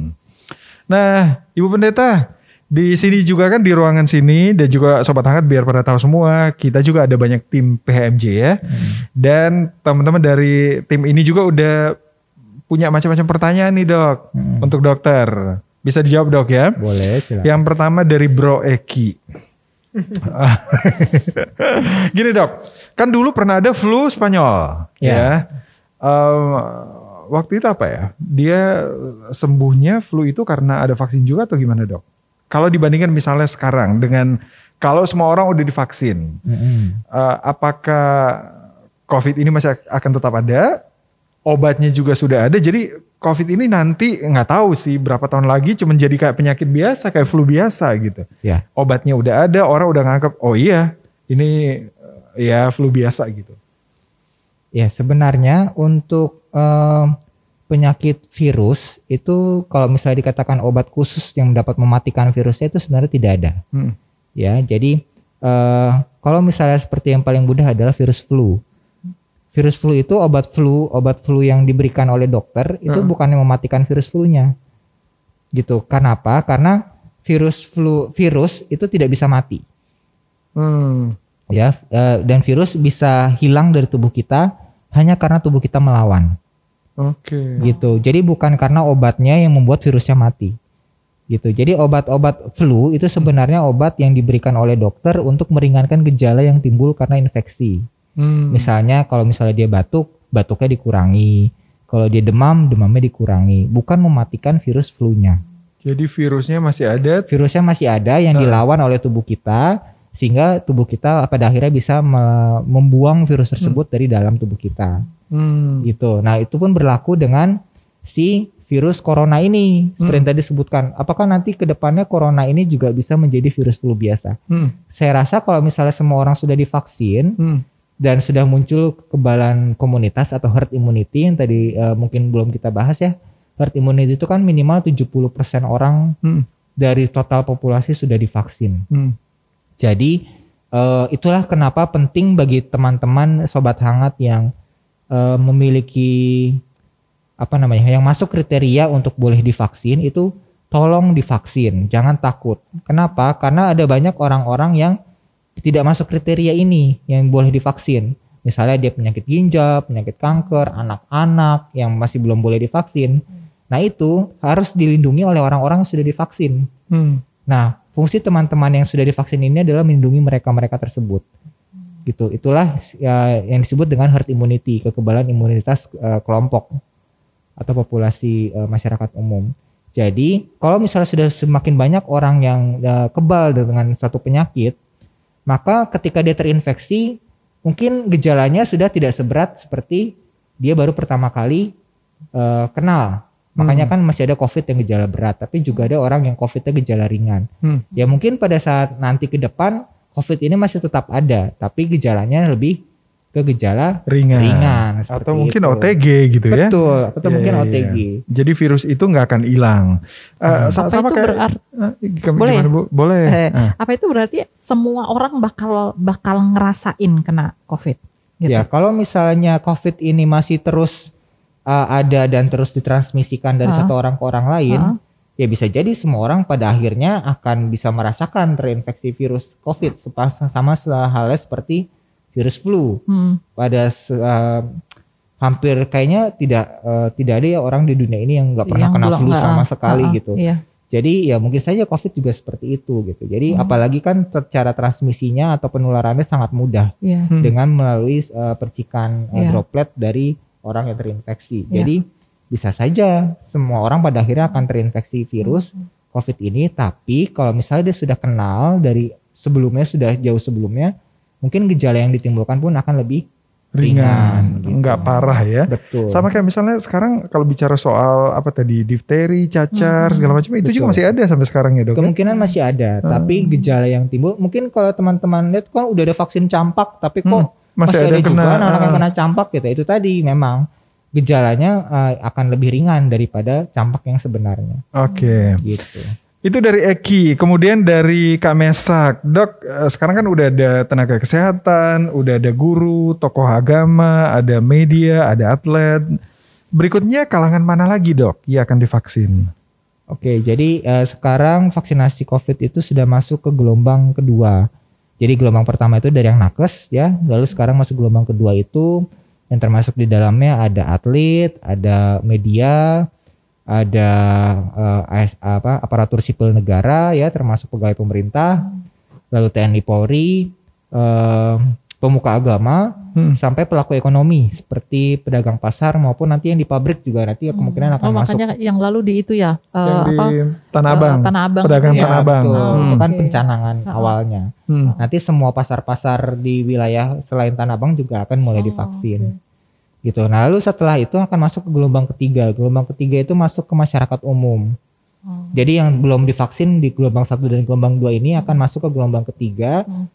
Nah, Ibu Pendeta, di sini juga kan di ruangan sini dan juga sobat hangat biar pada tahu semua, kita juga ada banyak tim PHMJ ya. Hmm. Dan teman-teman dari tim ini juga udah punya macam-macam pertanyaan nih dok Hmm. untuk dokter. Bisa dijawab dok ya. Boleh silakan. Yang pertama dari Bro Eki. Gini dok, kan dulu pernah ada flu Spanyol, Ya. ya. Em, waktu itu apa ya? Dia sembuhnya flu itu karena ada vaksin juga atau gimana dok? Kalau dibandingkan misalnya sekarang dengan kalau semua orang udah divaksin, Mm-mm. eh, apakah COVID ini masih akan tetap ada? Obatnya juga sudah ada, jadi COVID ini nanti nggak tahu sih berapa tahun lagi cuma jadi kayak penyakit biasa, kayak flu biasa gitu. Ya. Obatnya udah ada, orang udah nganggap, oh iya ini eh, ya flu biasa gitu. Ya sebenarnya untuk em, penyakit virus itu kalau misalnya dikatakan obat khusus yang dapat mematikan virusnya itu sebenarnya tidak ada. Hmm. Ya jadi eh, kalau misalnya seperti yang paling mudah adalah virus flu. Virus flu itu obat flu, obat flu yang diberikan oleh dokter itu Hmm. bukannya mematikan virus flu-nya. Gitu. Kenapa? Karena virus flu virus itu tidak bisa mati. Hmm. ya eh, dan virus bisa hilang dari tubuh kita hanya karena tubuh kita melawan Oke. gitu jadi bukan karena obatnya yang membuat virusnya mati gitu jadi obat-obat flu itu sebenarnya obat yang diberikan oleh dokter untuk meringankan gejala yang timbul karena infeksi Hmm. misalnya kalau misalnya dia batuk batuknya dikurangi kalau dia demam demamnya dikurangi bukan mematikan virus flu-nya Jadi virusnya masih ada. virusnya masih ada yang Hmm. dilawan oleh tubuh kita sehingga tubuh kita pada akhirnya bisa me- membuang virus tersebut dari dalam tubuh kita Hmm. gitu. Nah, itu pun berlaku dengan si virus corona ini seperti yang tadi disebutkan. Apakah nanti ke depannya corona ini juga bisa menjadi virus flu biasa? Hmm. Saya rasa kalau misalnya semua orang sudah divaksin Hmm. Dan sudah muncul kekebalan komunitas atau herd immunity yang tadi eh, mungkin belum kita bahas ya. Herd immunity itu kan minimal 70% orang Hmm. dari total populasi sudah divaksin. Hmm. Jadi eh, itulah kenapa penting bagi teman-teman sobat hangat yang eh, memiliki apa namanya yang masuk kriteria untuk boleh divaksin itu tolong divaksin, jangan takut. Kenapa? Karena ada banyak orang-orang yang tidak masuk kriteria ini yang boleh divaksin. Misalnya dia penyakit ginjal, penyakit kanker, anak-anak yang masih belum boleh divaksin. Nah itu harus dilindungi oleh orang-orang yang sudah divaksin. Hmm. Nah, fungsi teman-teman yang sudah divaksin ini adalah melindungi mereka-mereka tersebut. Gitu. Itulah ya, yang disebut dengan herd immunity, kekebalan imunitas eh, kelompok atau populasi eh, masyarakat umum. Jadi, kalau misalnya sudah semakin banyak orang yang eh, kebal dengan suatu penyakit, maka ketika dia terinfeksi, mungkin gejalanya sudah tidak seberat seperti dia baru pertama kali eh, kenal. Makanya kan masih ada COVID yang gejala berat, tapi juga ada orang yang COVID-nya gejala ringan. Hmm. Ya mungkin pada saat nanti ke depan COVID ini masih tetap ada, tapi gejalanya lebih ke gejala Ringan. ringan. Atau mungkin itu. OTG gitu ya. Betul, atau Iya, mungkin iya, OTG. iya. Jadi virus itu nggak akan hilang. Hmm. sa- Apa sama itu kayak berarti- gimana, Boleh ya? Bu? Boleh. Eh, Ah. Apa itu berarti semua orang bakal bakal ngerasain kena COVID? Gitu. Ya, kalau misalnya COVID ini masih terus uh, ada dan terus ditransmisikan dari Ah. satu orang ke orang lain, Ah. ya bisa jadi semua orang pada akhirnya akan bisa merasakan terinfeksi virus COVID sepas- sama halnya seperti virus flu. Hmm. Pada uh, hampir kayaknya tidak uh, tidak ada ya orang di dunia ini yang nggak pernah Yang kena belum- flu nggak, sama ah, sekali ah, gitu. Iya. Jadi ya mungkin saja COVID juga seperti itu gitu. Jadi Hmm. apalagi kan secara transmisinya atau penularannya sangat mudah Iya. Hmm. dengan melalui uh, percikan uh, Iya. droplet dari orang yang terinfeksi. Iya. Jadi bisa saja semua orang pada akhirnya akan terinfeksi virus Hmm. COVID ini. Tapi kalau misalnya dia sudah kenal dari sebelumnya sudah jauh sebelumnya, mungkin gejala yang ditimbulkan pun akan lebih ringan, gitu. nggak parah ya. Betul. Sama kayak misalnya sekarang kalau bicara soal apa tadi difteri, cacar Hmm. segala macam itu juga Betul. masih ada sampai sekarang ya dok. ya? Kemungkinan masih ada, Hmm. tapi gejala yang timbul mungkin kalau teman-teman lihat kan udah ada vaksin campak, tapi kok Hmm, masih, ada, yang juga kena. anak yang ah. kena campak gitu. Itu tadi memang gejalanya eh, akan lebih ringan daripada campak yang sebenarnya Oke, gitu. Itu dari Eki. Kemudian dari Kak Mesak, dok. eh, Sekarang kan udah ada tenaga kesehatan, udah ada guru, tokoh agama, ada media, ada atlet. Berikutnya kalangan mana lagi dok yang akan divaksin? Oke, jadi eh, sekarang vaksinasi COVID itu sudah masuk ke gelombang kedua. Jadi gelombang pertama itu dari yang nakes ya, lalu sekarang masuk gelombang kedua itu yang termasuk di dalamnya ada atlet, ada media, ada AS apa aparatur sipil negara ya, termasuk pegawai pemerintah, lalu TNI Polri, eh, pemuka agama, Hmm. sampai pelaku ekonomi seperti pedagang pasar maupun nanti yang di pabrik juga nanti ya kemungkinan akan oh, masuk makanya yang lalu di itu ya eh, yang di apa Tanah Abang. Tanah Abang Pedagang itu ya. Tanah Abang. betul. Oh, itu kan oke. pencanangan Ah. awalnya. Hmm. Nanti semua pasar-pasar di wilayah selain Tanah Abang juga akan mulai Oh, divaksin. oke. Gitu. Nah, lalu setelah itu akan masuk ke gelombang ketiga. Gelombang ketiga itu masuk ke masyarakat umum. Oh. Jadi yang belum divaksin di gelombang satu dan gelombang dua ini akan masuk ke gelombang ketiga Hmm.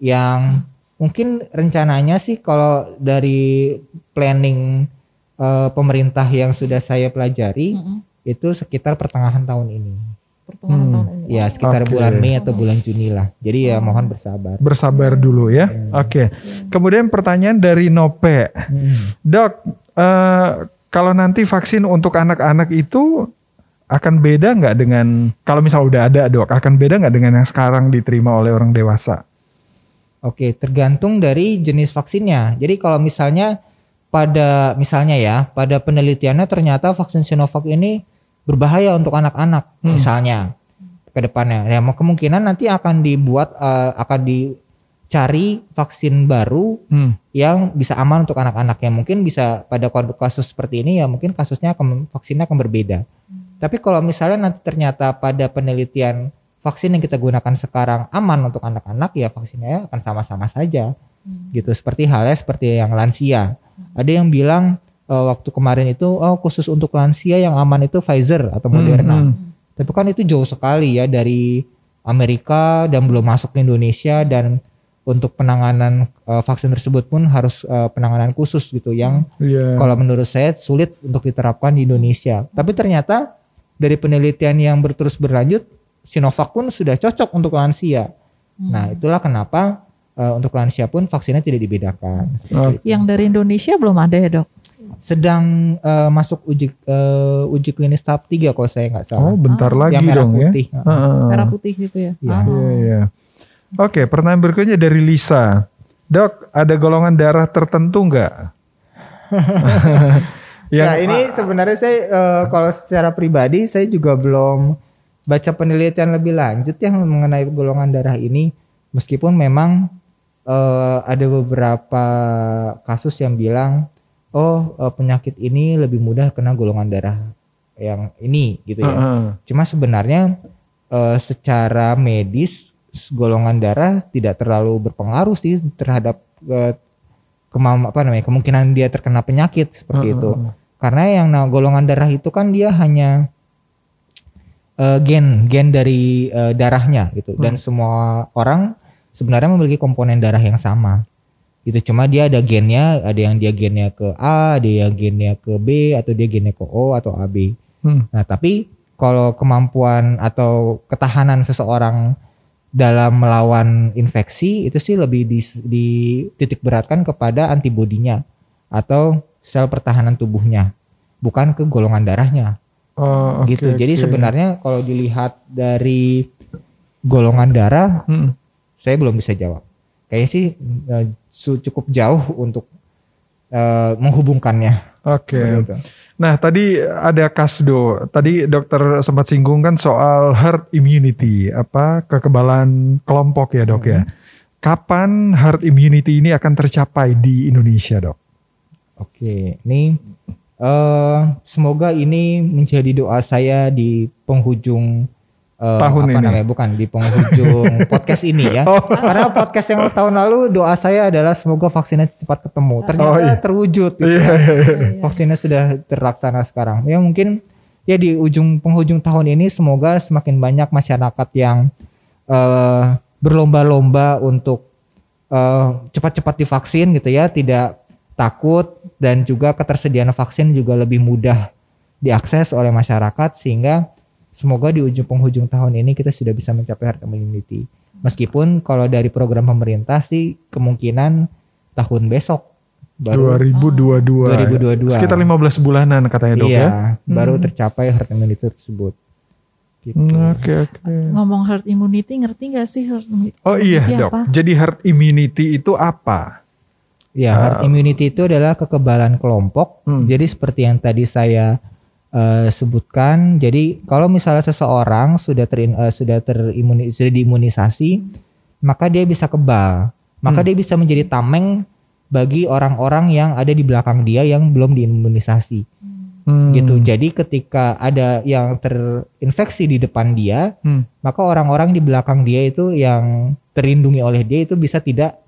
yang mungkin rencananya sih kalau dari planning eh, pemerintah yang sudah saya pelajari Mm-mm. itu sekitar pertengahan tahun ini. Hmm. tahun ini. Ya, sekitar Oke. bulan Mei atau bulan Juni lah. Jadi ya mohon bersabar. Bersabar dulu ya. Oke. Kemudian pertanyaan dari Nope. Hmm. Dok, eh, kalau nanti vaksin untuk anak-anak itu akan beda nggak dengan kalau misal udah ada dok, akan beda nggak dengan yang sekarang diterima oleh orang dewasa? Oke, tergantung dari jenis vaksinnya. Jadi kalau misalnya pada misalnya ya, pada penelitiannya ternyata vaksin Sinovac ini berbahaya untuk anak-anak Hmm. misalnya ke depannya. Ya, kemungkinan nanti akan dibuat eh, akan dicari vaksin baru Hmm. yang bisa aman untuk anak-anak yang mungkin bisa pada kasus seperti ini ya mungkin kasusnya akan vaksinnya akan berbeda. Tapi kalau misalnya nanti ternyata pada penelitian vaksin yang kita gunakan sekarang aman untuk anak-anak ya vaksinnya akan sama-sama saja Hmm. gitu seperti halnya seperti yang lansia. Ada yang bilang eh, waktu kemarin itu oh khusus untuk lansia yang aman itu Pfizer atau Moderna. Hmm, Tapi kan itu jauh sekali ya dari Amerika dan belum masuk ke Indonesia dan untuk penanganan eh, vaksin tersebut pun harus eh, penanganan khusus gitu yang Iya. kalau menurut saya sulit untuk diterapkan di Indonesia. Tapi ternyata dari penelitian yang berterus berlanjut, Sinovac pun sudah cocok untuk lansia. Nah, itulah kenapa eh, untuk lansia pun vaksinnya tidak dibedakan. Oh, Yang dari Indonesia belum ada ya dok? Sedang eh, masuk uji eh, uji klinis tahap 3 kalau saya nggak salah. Oh, bentar lagi yang merah dong ya. putih. Heeh. Merah putih gitu ya? Iya. Oh. Iya, iya. Oke, pertanyaan berikutnya dari Lisa. Dok, ada golongan darah tertentu nggak? Yang Nah ini sebenarnya saya eh, kalau secara pribadi saya juga belum baca penelitian lebih lanjut yang mengenai golongan darah ini meskipun memang eh, ada beberapa kasus yang bilang oh eh, penyakit ini lebih mudah kena golongan darah yang ini gitu ya. Heeh. Cuma sebenarnya eh, secara medis golongan darah tidak terlalu berpengaruh sih terhadap eh, kemam apa namanya kemungkinan dia terkena penyakit seperti itu. Heeh. Karena yang nah, golongan darah itu kan dia hanya eh, gen gen dari eh, darahnya gitu dan semua orang sebenarnya memiliki komponen darah yang sama. Gitu cuma dia ada gennya, ada yang dia gennya ke A, ada yang gennya ke B atau dia gennya ke O atau AB. Hmm. Nah, tapi kalau kemampuan atau ketahanan seseorang dalam melawan infeksi itu sih lebih di, dititik beratkan kepada antibodinya atau sel pertahanan tubuhnya, bukan ke golongan darahnya Oh, oke, gitu. Jadi oke. sebenarnya kalau dilihat dari golongan darah, Hmm. saya belum bisa jawab. Kayaknya sih eh, cukup jauh untuk eh, menghubungkannya. Oke. Gitu. Nah, tadi ada Kasdo. Tadi dokter sempat singgung kan soal herd immunity, apa kekebalan kelompok ya, Dok ya. Kapan herd immunity ini akan tercapai di Indonesia, Dok? Oke, ini eh semoga ini menjadi doa saya di penghujung eh, Tahun apa ini. namanya? Bukan di penghujung podcast ini ya. Oh. Karena podcast yang tahun lalu doa saya adalah semoga vaksinnya cepat ketemu. Ternyata Oh, iya. terwujud. gitu. Iya, iya, iya. Vaksinnya sudah terlaksana sekarang. Ya mungkin ya di ujung penghujung tahun ini semoga semakin banyak masyarakat yang eh, berlomba-lomba untuk eh, cepat-cepat divaksin gitu ya, tidak takut dan juga ketersediaan vaksin juga lebih mudah diakses oleh masyarakat sehingga semoga di ujung penghujung tahun ini kita sudah bisa mencapai herd immunity. Meskipun kalau dari program pemerintah sih kemungkinan tahun besok baru 2022. 2022. Sekitar 15 bulanan katanya, Dok iya, ya. baru tercapai herd immunity tersebut. Gitu. Hmm, Oke, oke. Ngomong herd immunity ngerti gak sih herd immunity Oh iya, Dok. apa? Jadi herd immunity itu apa? Ya, herd immunity itu adalah kekebalan kelompok. Hmm. Jadi seperti yang tadi saya eh, sebutkan, jadi kalau misalnya seseorang sudah terin, eh, sudah terimuni, sudah diimunisasi, maka dia bisa kebal. Maka Hmm. dia bisa menjadi tameng bagi orang-orang yang ada di belakang dia yang belum diimunisasi. Hmm. Gitu. Jadi ketika ada yang terinfeksi di depan dia, Hmm. maka orang-orang di belakang dia itu yang terlindungi oleh dia itu bisa tidak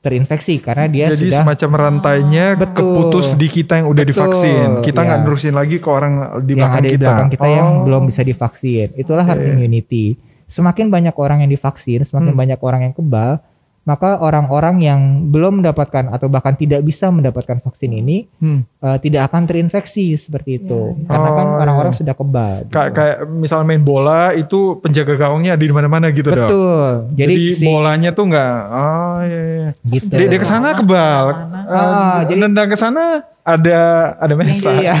terinfeksi karena dia Jadi sudah semacam rantainya Betul. keputus di kita yang udah Betul, divaksin. Kita nggak ya. nerusin lagi ke orang di yang belakang di kita. belakang kita yang Oh. belum bisa divaksin. Itulah herd Oke. immunity. Semakin banyak orang yang divaksin, semakin Hmm. banyak orang yang kebal, maka orang-orang yang belum mendapatkan atau bahkan tidak bisa mendapatkan vaksin ini Hmm. eh, tidak akan terinfeksi seperti itu. Ya, ya. Karena kan Oh, orang-orang iya. sudah kebal. gitu. Kayak kayak misalnya main bola itu penjaga gawangnya ada di mana-mana gitu dok. Betul. Jadi, Jadi, si- bolanya tuh nggak. Oh iya. iya. gitu. Dia, dia ke sana kebal. Eh, Ah, jadi- nendang ke sana ada ada mesa. Iya.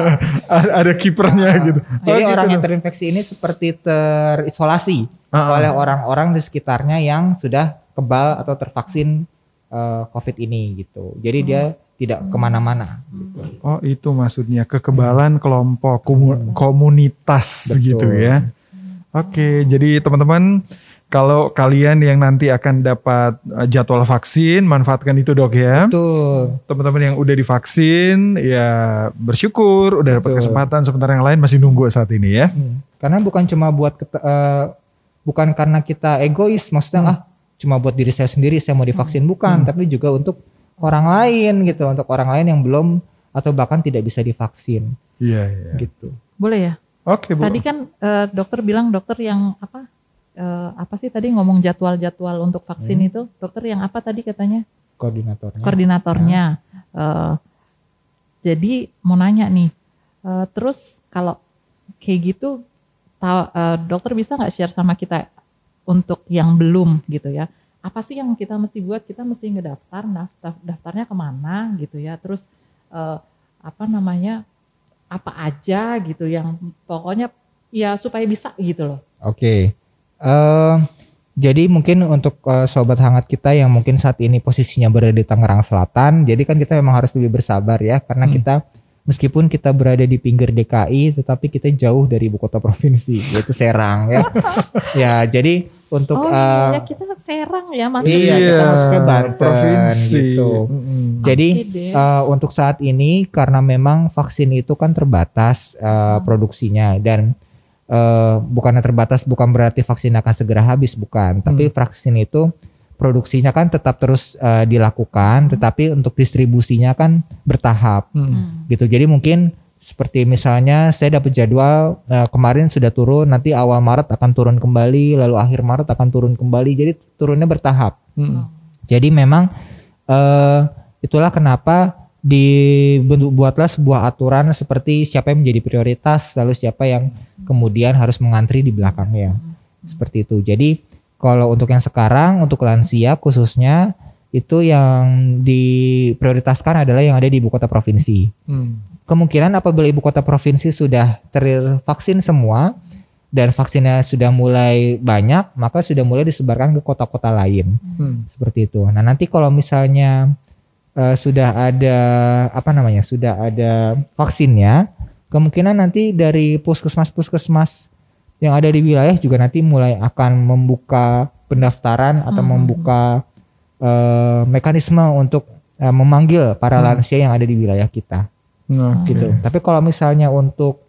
ada, ada kipernya gitu. Oh, Jadi gitu, orang yang Dok. terinfeksi ini seperti terisolasi Ah, ah. oleh orang-orang di sekitarnya yang sudah kebal atau tervaksin eh, COVID ini gitu. Jadi dia tidak ke mana-mana. Gitu. Oh itu maksudnya kekebalan kelompok komu- komunitas Betul. gitu ya. Oke, jadi teman-teman kalau kalian yang nanti akan dapat uh, jadwal vaksin, manfaatkan itu dok ya. Betul. Teman-teman yang udah divaksin ya bersyukur udah dapat kesempatan sementara yang lain masih nunggu saat ini ya. Hmm. Karena bukan cuma buat eh, bukan karena kita egois, maksudnya ah cuma buat diri saya sendiri saya mau divaksin bukan, tapi juga untuk orang lain gitu, untuk orang lain yang belum atau bahkan tidak bisa divaksin Iya, iya. gitu. Boleh ya? Oke, Bu. Tadi kan eh, dokter bilang dokter yang apa? eh, apa sih tadi ngomong jadwal-jadwal untuk vaksin Hmm. itu? Dokter yang apa tadi katanya? Koordinatornya. Koordinatornya. Eh, jadi mau nanya nih, eh, terus kalau kayak gitu, tahu eh, dokter bisa nggak share sama kita untuk yang belum gitu ya? Apa sih yang kita mesti buat? Kita mesti ngedaftar, daftar, daftarnya ke mana gitu ya? Terus eh, apa namanya? Apa aja gitu yang pokoknya ya supaya bisa gitu loh. Oke. Eh, jadi mungkin untuk eh, sobat hangat kita yang mungkin saat ini posisinya berada di Tangerang Selatan, jadi kan kita memang harus lebih bersabar ya karena Hmm. kita meskipun kita berada di pinggir DKI, tetapi kita jauh dari ibu kota provinsi yaitu Serang ya. ya, jadi untuk oh eh, iya kita Serang ya masuk. Iya, kita masuknya Banten, provinsi. gitu. Mm-mm. jadi Oke deh. eh, untuk saat ini karena memang vaksin itu kan terbatas eh, produksinya dan eh, bukannya terbatas bukan berarti vaksin akan segera habis bukan, tapi vaksin itu produksinya kan tetap terus eh, dilakukan, tetapi untuk distribusinya kan bertahap Mm. Hmm. gitu. Jadi mungkin seperti misalnya saya dapat jadwal eh, kemarin sudah turun, nanti awal Maret akan turun kembali, lalu akhir Maret akan turun kembali. Jadi turunnya bertahap. Mm. Jadi memang eh, itulah kenapa dibuatlah sebuah aturan seperti siapa yang menjadi prioritas, lalu siapa yang kemudian harus mengantri di belakangnya. Seperti itu. Jadi kalau untuk yang sekarang untuk lansia khususnya itu yang diprioritaskan adalah yang ada di ibu kota provinsi. Mm. Kemungkinan apabila ibu kota provinsi sudah tervaksin semua dan vaksinnya sudah mulai banyak, maka sudah mulai disebarkan ke kota-kota lain Mm. seperti itu. Nah nanti kalau misalnya eh, sudah ada apa namanya sudah ada vaksinnya, kemungkinan nanti dari puskesmas-puskesmas yang ada di wilayah juga nanti mulai akan membuka pendaftaran atau Hmm. membuka eh, mekanisme untuk eh, memanggil para Hmm. lansia yang ada di wilayah kita Oke. gitu. Tapi kalau misalnya untuk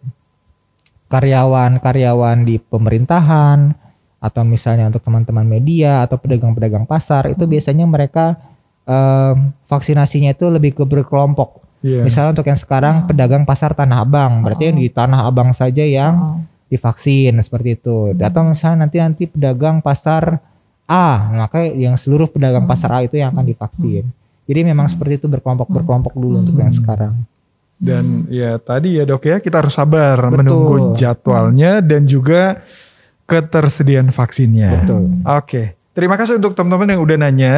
karyawan-karyawan di pemerintahan atau misalnya untuk teman-teman media atau pedagang-pedagang pasar itu biasanya mereka em, vaksinasinya itu lebih ke berkelompok. Iya. Misalnya untuk yang sekarang pedagang pasar Tanah Abang, berarti yang di Tanah Abang saja yang Oh. Divaksin seperti itu. Atau misalnya nanti nanti pedagang pasar A, maka yang seluruh pedagang pasar A itu yang akan divaksin. Jadi memang seperti itu berkelompok-berkelompok dulu untuk yang sekarang. Dan ya tadi ya dok ya kita harus sabar Betul. menunggu jadwalnya dan juga ketersediaan vaksinnya. Betul. Oke, terima kasih untuk teman-teman yang udah nanya.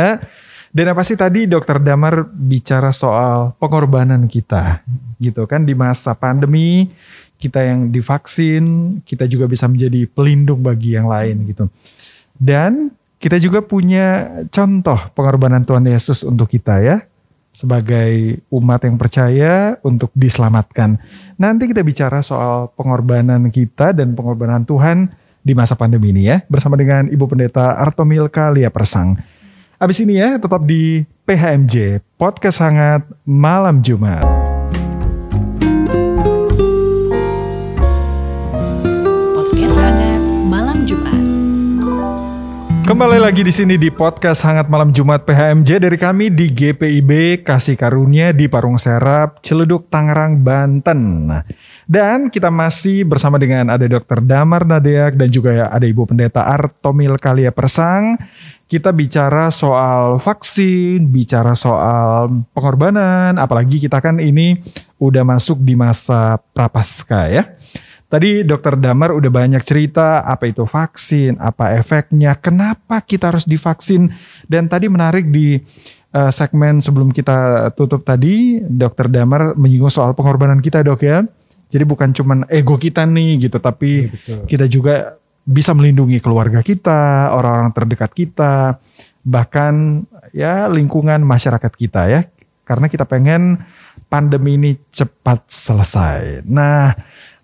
Dan apa sih tadi dokter Damar bicara soal pengorbanan kita, gitu kan di masa pandemi kita yang divaksin, kita juga bisa menjadi pelindung bagi yang lain gitu. Dan kita juga punya contoh pengorbanan Tuhan Yesus untuk kita ya sebagai umat yang percaya untuk diselamatkan. Nanti kita bicara soal pengorbanan kita dan pengorbanan Tuhan di masa pandemi ini ya bersama dengan Ibu Pendeta Artomilka Lia Persang. Abis ini ya tetap di PHMJ Podcast Hangat Malam Jumat. Kembali lagi di sini di podcast Hangat Malam Jumat PHMJ dari kami di GPIB Kasih Karunia di Parung Serap, Ciledug, Tangerang, Banten. Dan kita masih bersama dengan ada Dr. Damar Nadeak dan juga ada Ibu Pendeta Artomil Kalia Persang. Kita bicara soal vaksin, bicara soal pengorbanan, apalagi kita kan ini udah masuk di masa prapaskah ya. Tadi dokter Damar udah banyak cerita apa itu vaksin, apa efeknya, kenapa kita harus divaksin. Dan tadi menarik di eh, segmen sebelum kita tutup tadi, dokter Damar menyinggung soal pengorbanan kita dok ya. Jadi bukan cuman ego kita nih gitu, tapi kita juga bisa melindungi keluarga kita, orang-orang terdekat kita, bahkan ya lingkungan masyarakat kita ya. Karena kita pengen pandemi ini cepat selesai. Nah,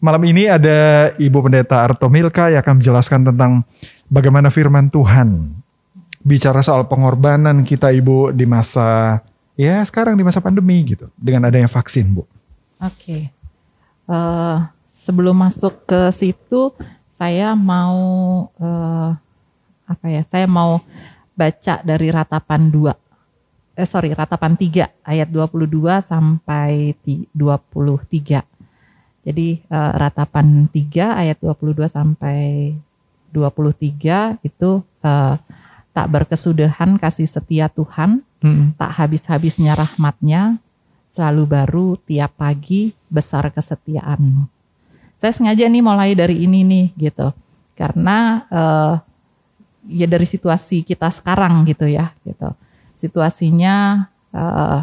malam ini ada Ibu Pendeta Arto Milka yang akan menjelaskan tentang bagaimana firman Tuhan bicara soal pengorbanan kita Ibu di masa ya sekarang di masa pandemi gitu dengan adanya vaksin Bu. Oke. Eh, sebelum masuk ke situ, saya mau eh, apa ya? Saya mau baca dari ratapan 2 eh sorry ratapan 3 ayat 22 sampai ti- 23. Jadi eh, ratapan 3 ayat 22 sampai 23 itu eh, tak berkesudahan kasih setia Tuhan, Mm. tak habis-habisnya rahmatnya, selalu baru tiap pagi besar kesetiaanmu. Saya sengaja nih mulai dari ini nih gitu, karena eh, ya dari situasi kita sekarang gitu ya, gitu. Situasinya eh,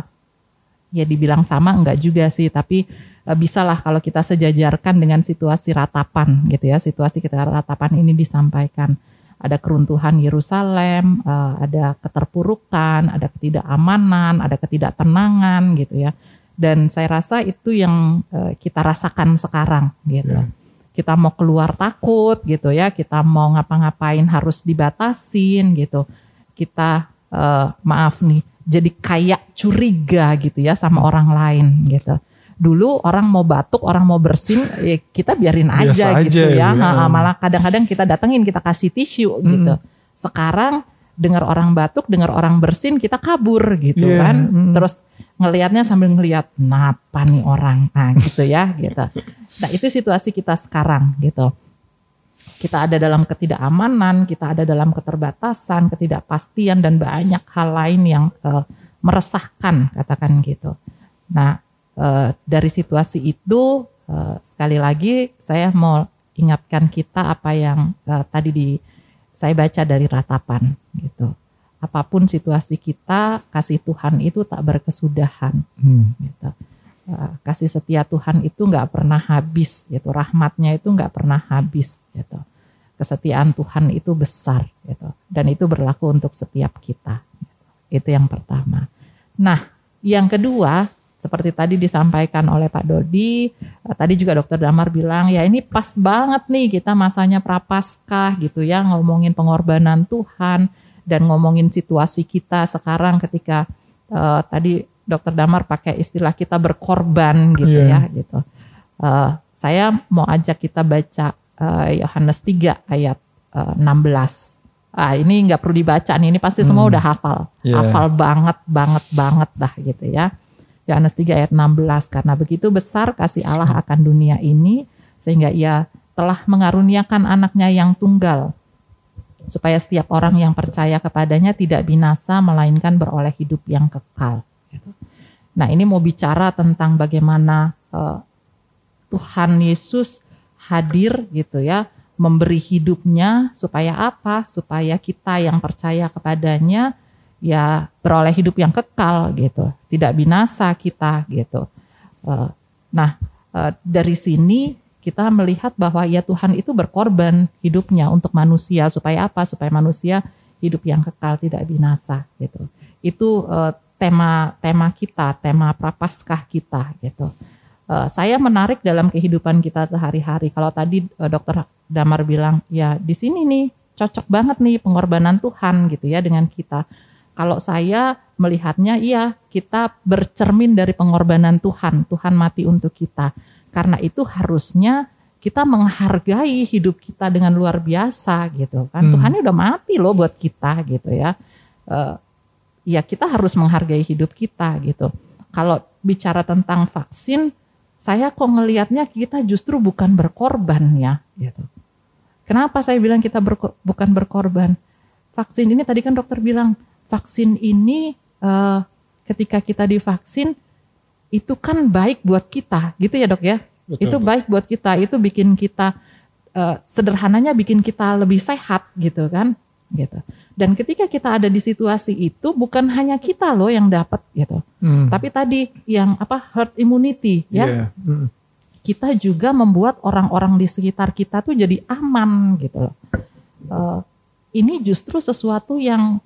ya dibilang sama enggak juga sih, tapi bisalah kalau kita sejajarkan dengan situasi ratapan gitu ya, situasi kita ratapan ini disampaikan ada keruntuhan Yerusalem, eh, ada keterpurukan, ada ketidakamanan, ada ketidaktenangan gitu ya. Dan saya rasa itu yang eh, kita rasakan sekarang gitu. Ya. Kita mau keluar takut gitu ya, kita mau ngapa-ngapain harus dibatasin gitu. Kita eh, maaf nih, jadi kayak curiga gitu ya sama orang lain gitu. Dulu orang mau batuk, orang mau bersin, ya kita biarin aja Biasa gitu aja ya. gitu ya. Ha, malah kadang-kadang kita datengin, kita kasih tisu gitu. Sekarang dengar orang batuk, dengar orang bersin, kita kabur gitu Iya, kan. mm. Terus ngelihatnya sambil ngelihat, napa nih orang, nah gitu ya, gitu. Nah itu situasi kita sekarang gitu. Kita ada dalam ketidakamanan, kita ada dalam keterbatasan, ketidakpastian dan banyak hal lain yang eh, meresahkan, katakan gitu. Nah eh, dari situasi itu eh, sekali lagi saya mau ingatkan kita apa yang eh, tadi di saya baca dari ratapan gitu. Apa pun situasi kita, kasih Tuhan itu tak berkesudahan Hmm. gitu. Eh, kasih setia Tuhan itu nggak pernah habis gitu. Rahmatnya itu nggak pernah habis gitu. Kesetiaan Tuhan itu besar gitu. Dan itu berlaku untuk setiap kita. Itu yang pertama. Nah, yang kedua seperti tadi disampaikan oleh Pak Dodi, eh, tadi juga Dokter Damar bilang ya ini pas banget nih kita masanya prapaskah gitu ya ngomongin pengorbanan Tuhan dan ngomongin situasi kita sekarang ketika eh, tadi Dokter Damar pakai istilah kita berkorban gitu Iya. ya gitu. Eh, saya mau ajak kita baca Yohanes 3 ayat eh, 16. Ah ini nggak perlu dibaca nih, ini pasti semua Hmm. udah hafal, Iya. hafal banget, banget, banget dah gitu ya. Yohanes 3 ayat 16 karena begitu besar kasih Allah akan dunia ini sehingga ia telah mengaruniakan anaknya yang tunggal supaya setiap orang yang percaya kepadanya tidak binasa melainkan beroleh hidup yang kekal. Nah ini mau bicara tentang bagaimana eh, Tuhan Yesus hadir gitu ya memberi hidupnya supaya apa? Supaya kita yang percaya kepadanya ya beroleh hidup yang kekal gitu, tidak binasa kita gitu. Eh, Nah eh, dari sini kita melihat bahwa ya Tuhan itu berkorban hidupnya untuk manusia supaya apa? Supaya manusia hidup yang kekal tidak binasa gitu. Itu eh, tema tema kita, tema prapaskah kita gitu. Saya menarik dalam kehidupan kita sehari-hari. Kalau tadi Dokter Damar bilang ya di sini nih cocok banget nih pengorbanan Tuhan gitu ya dengan kita. Kalau saya melihatnya iya kita bercermin dari pengorbanan Tuhan. Tuhan mati untuk kita. Karena itu harusnya kita menghargai hidup kita dengan luar biasa gitu kan. Hmm. Tuhan udah mati loh buat kita gitu ya. Eh, ya kita harus menghargai hidup kita gitu. Kalau bicara tentang vaksin, saya kok ngelihatnya kita justru bukan berkorban ya gitu. Kenapa saya bilang kita berko- bukan berkorban? Vaksin ini tadi kan dokter bilang vaksin ini eh, ketika kita divaksin itu kan baik buat kita, gitu ya dok ya? Betul. Itu baik buat kita, itu bikin kita eh, sederhananya bikin kita lebih sehat gitu kan, gitu. Dan ketika kita ada di situasi itu bukan hanya kita loh yang dapat gitu, Hmm. tapi tadi yang apa herd immunity ya Iya. Hmm. kita juga membuat orang-orang di sekitar kita tuh jadi aman gitu loh. Eh, ini justru sesuatu yang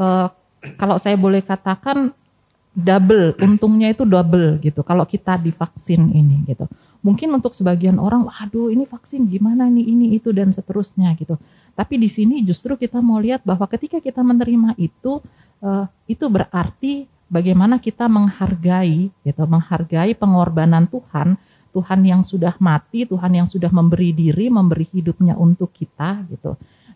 eh, kalau saya boleh katakan double, untungnya itu double gitu. Kalau kita divaksin ini gitu. Mungkin untuk sebagian orang, waduh ini vaksin gimana nih ini itu dan seterusnya gitu. Tapi di sini justru kita mau lihat bahwa ketika kita menerima itu, eh, itu berarti bagaimana kita menghargai gitu, menghargai pengorbanan Tuhan Tuhan yang sudah mati, Tuhan yang sudah memberi diri, memberi hidupnya untuk kita gitu.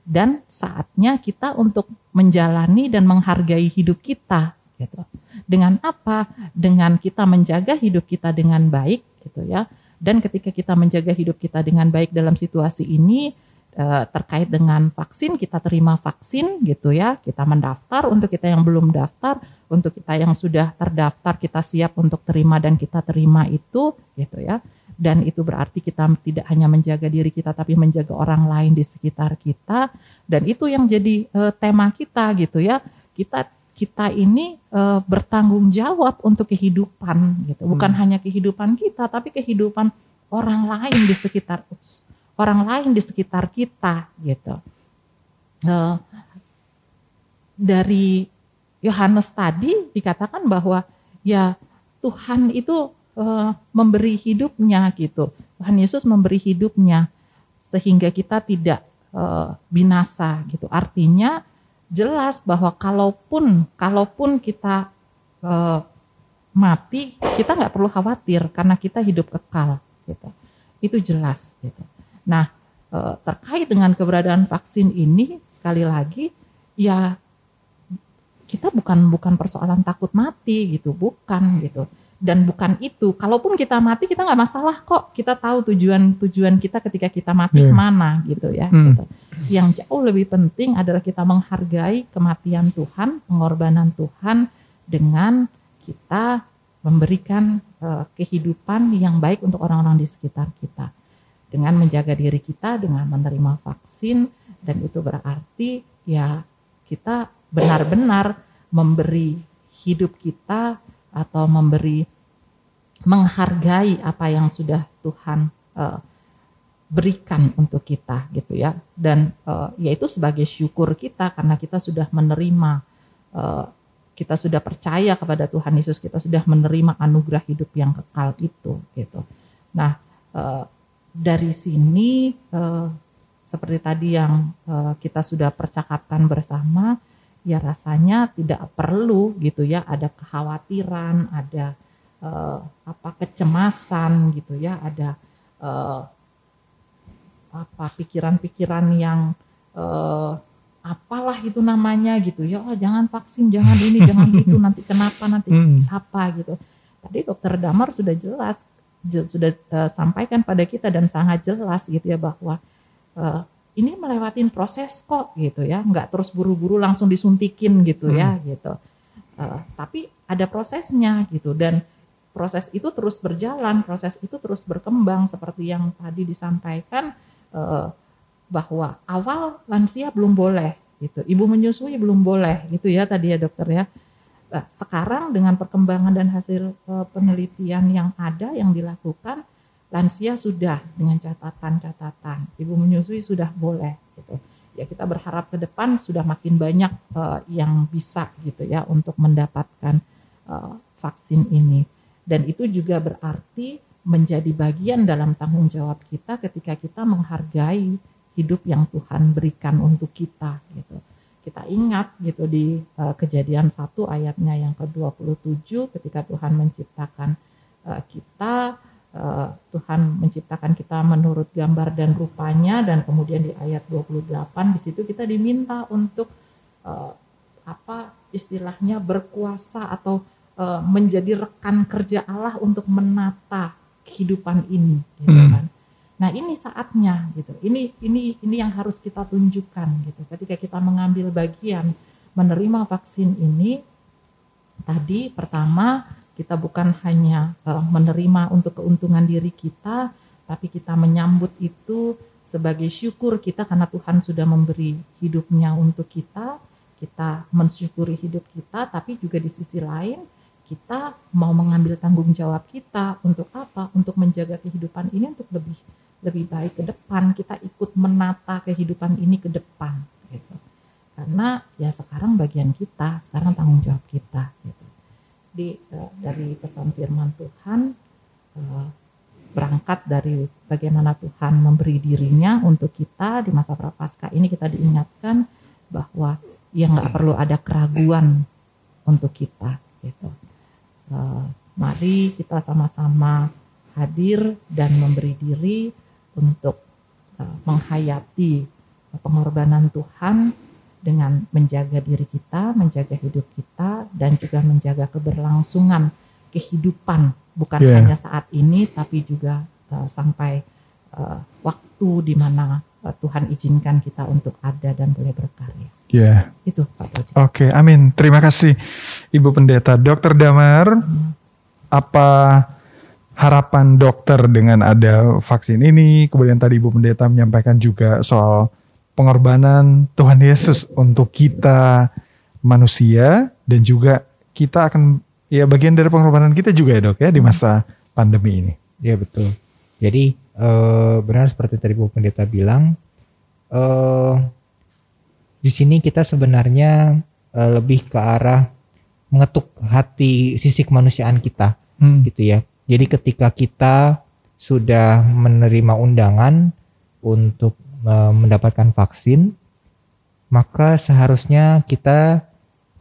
Dan saatnya kita untuk menjalani dan menghargai hidup kita gitu. Dengan apa? Dengan kita menjaga hidup kita dengan baik gitu ya. Dan ketika kita menjaga hidup kita dengan baik dalam situasi ini eh, terkait dengan vaksin, kita terima vaksin gitu ya. Kita mendaftar untuk kita yang belum daftar, untuk kita yang sudah terdaftar kita siap untuk terima dan kita terima itu gitu ya. Dan itu berarti kita tidak hanya menjaga diri kita tapi menjaga orang lain di sekitar kita dan itu yang jadi eh, tema kita gitu ya. Kita kita ini e, bertanggung jawab untuk kehidupan gitu bukan hmm. hanya kehidupan kita tapi kehidupan orang lain di sekitar ups, orang lain di sekitar kita gitu e, dari Yohanes tadi dikatakan bahwa ya Tuhan itu e, memberi hidupnya gitu. Tuhan Yesus memberi hidupnya sehingga kita tidak e, binasa gitu. Artinya jelas bahwa kalaupun kalaupun kita e, mati kita nggak perlu khawatir karena kita hidup kekal gitu. Itu jelas gitu. Nah e, terkait dengan keberadaan vaksin ini sekali lagi ya kita bukan bukan persoalan takut mati gitu bukan gitu dan bukan itu kalaupun kita mati kita nggak masalah kok kita tahu tujuan tujuan kita ketika kita mati yeah. ke mana gitu ya hmm. gitu. yang jauh lebih penting adalah kita menghargai kematian Tuhan pengorbanan Tuhan dengan kita memberikan uh, kehidupan yang baik untuk orang-orang di sekitar kita dengan menjaga diri kita dengan menerima vaksin dan itu berarti ya kita benar-benar memberi hidup kita atau memberi menghargai apa yang sudah Tuhan uh, berikan untuk kita gitu ya. Dan uh, yaitu sebagai syukur kita karena kita sudah menerima uh, kita sudah percaya kepada Tuhan Yesus kita sudah menerima anugerah hidup yang kekal itu gitu. Nah uh, dari sini uh, seperti tadi yang uh, kita sudah percakapkan bersama ya rasanya tidak perlu gitu ya. Ada kekhawatiran, ada uh, apa kecemasan gitu ya, ada uh, apa pikiran-pikiran yang uh, apalah itu namanya gitu ya. Oh jangan vaksin jangan ini jangan itu. Nanti kenapa nanti hmm. apa gitu. Tadi dokter Damar sudah jelas sudah uh, sampaikan pada kita dan sangat jelas gitu ya bahwa uh, ini melewatin proses kok gitu ya, nggak terus buru-buru langsung disuntikin gitu ya hmm. gitu. Uh, tapi ada prosesnya gitu dan proses itu terus berjalan, proses itu terus berkembang seperti yang tadi disampaikan uh, bahwa awal lansia belum boleh gitu, ibu menyusui belum boleh gitu ya tadi ya dokter ya. Nah, sekarang dengan perkembangan dan hasil uh, penelitian yang ada yang dilakukan lansia sudah dengan catatan-catatan, ibu menyusui sudah boleh gitu. Ya kita berharap ke depan sudah makin banyak uh, yang bisa gitu ya untuk mendapatkan uh, vaksin ini. Dan itu juga berarti menjadi bagian dalam tanggung jawab kita ketika kita menghargai hidup yang Tuhan berikan untuk kita gitu. Kita ingat gitu di uh, kejadian satu ayatnya yang ke-27 ketika Tuhan menciptakan uh, kita Eh, Tuhan menciptakan kita menurut gambar dan rupanya dan kemudian di ayat 28 di situ kita diminta untuk uh, apa istilahnya berkuasa atau uh, menjadi rekan kerja Allah untuk menata kehidupan ini gitu hmm. kan. Nah, ini saatnya gitu. Ini ini ini yang harus kita tunjukkan gitu. Ketika kita mengambil bagian menerima vaksin ini tadi pertama kita bukan hanya uh, menerima untuk keuntungan diri kita, tapi kita menyambut itu sebagai syukur kita karena Tuhan sudah memberi hidupnya untuk kita. Kita mensyukuri hidup kita, tapi juga di sisi lain kita mau mengambil tanggung jawab kita untuk apa? Untuk menjaga kehidupan ini untuk lebih lebih baik ke depan. Kita ikut menata kehidupan ini ke depan. Gitu. Karena ya sekarang bagian kita, sekarang tanggung jawab kita. Gitu uh, dari pesan firman Tuhan uh, berangkat dari bagaimana Tuhan memberi dirinya untuk kita di masa prapaskah ini kita diingatkan bahwa ya nggak perlu ada keraguan untuk kita gitu. Uh, mari kita sama-sama hadir dan memberi diri untuk uh, menghayati pengorbanan Tuhan dengan menjaga diri kita, menjaga hidup kita, dan juga menjaga keberlangsungan kehidupan bukan Yeah. hanya saat ini, tapi juga uh, sampai uh, waktu di mana uh, Tuhan izinkan kita untuk ada dan boleh berkarya. Ya. Itu Pak. Oke, amin. Terima kasih Ibu Pendeta. Dokter Damar, apa harapan dokter dengan ada vaksin ini? Kemudian tadi Ibu Pendeta menyampaikan juga soal pengorbanan Tuhan Yesus untuk kita manusia dan juga kita akan ya bagian dari pengorbanan kita juga ya dok ya di masa pandemi ini. Ya betul. Jadi eh, benar seperti tadi Bu Pendeta bilang, eh, di sini kita sebenarnya eh, lebih ke arah mengetuk hati sisi kemanusiaan kita, Hmm. gitu ya. Jadi ketika kita sudah menerima undangan untuk mendapatkan vaksin, maka seharusnya kita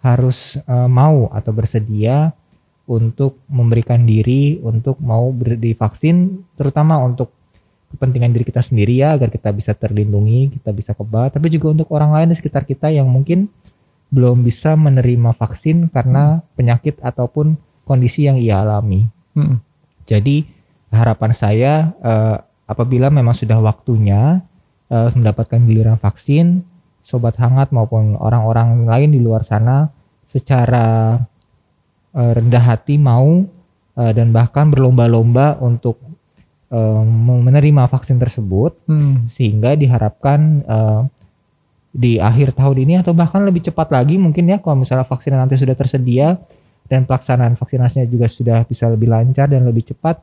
harus eh, mau atau bersedia untuk memberikan diri untuk mau divaksin terutama untuk kepentingan diri kita sendiri ya agar kita bisa terlindungi, kita bisa kebal, tapi juga untuk orang lain di sekitar kita yang mungkin belum bisa menerima vaksin karena penyakit ataupun kondisi yang ia alami. Hmm. Jadi harapan saya eh, apabila memang sudah waktunya eh, mendapatkan giliran vaksin, sobat hangat maupun orang-orang lain di luar sana secara eh, rendah hati mau eh, dan bahkan berlomba-lomba untuk eh, menerima vaksin tersebut Hmm. sehingga diharapkan eh, di akhir tahun ini atau bahkan lebih cepat lagi mungkin ya kalau misalnya vaksin nanti sudah tersedia dan pelaksanaan vaksinasinya juga sudah bisa lebih lancar dan lebih cepat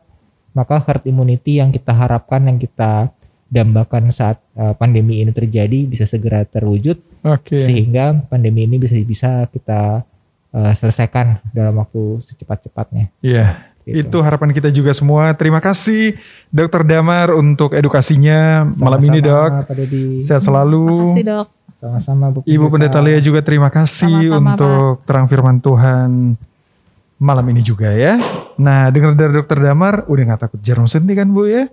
maka herd immunity yang kita harapkan yang kita dambakan saat eh, pandemi ini terjadi bisa segera terwujud Oke. sehingga pandemi ini bisa bisa kita eh, selesaikan dalam waktu secepat-cepatnya. Iya. Gitu. Itu harapan kita juga semua. Terima kasih Dokter Damar untuk edukasinya malam ini Sama-sama, dok. Pak. Sehat selalu. Makasih dok. Sama-sama Bu Ibu Pendeta Lia juga terima kasih Sama-sama, untuk terang firman Tuhan malam ini juga ya. Nah dengar dari Dokter Damar udah nggak takut jarum suntik kan Bu ya?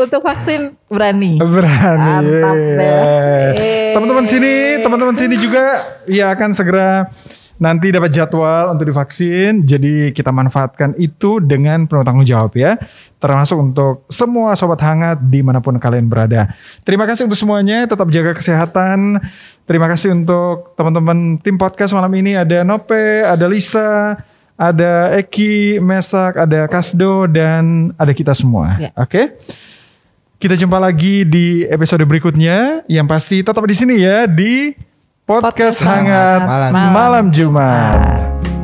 Eh, untuk vaksin berani. Berani. Yeay. Teman-teman sini, teman-teman sini juga ya akan segera nanti dapat jadwal untuk divaksin. Jadi kita manfaatkan itu dengan penuh tanggung jawab ya. Termasuk untuk semua sobat hangat di mana pun kalian berada. Terima kasih untuk semuanya. Tetap jaga kesehatan. Terima kasih untuk teman-teman tim podcast malam ini. Ada Nope, ada Lisa, ada Eki, Mesak, ada Kasdo, dan ada kita semua. Ya. Oke. Kita jumpa lagi di episode berikutnya. Yang pasti tetap di sini ya di podcast, Podcast hangat Hangat Malam malam, Malam Jumat. Jumat.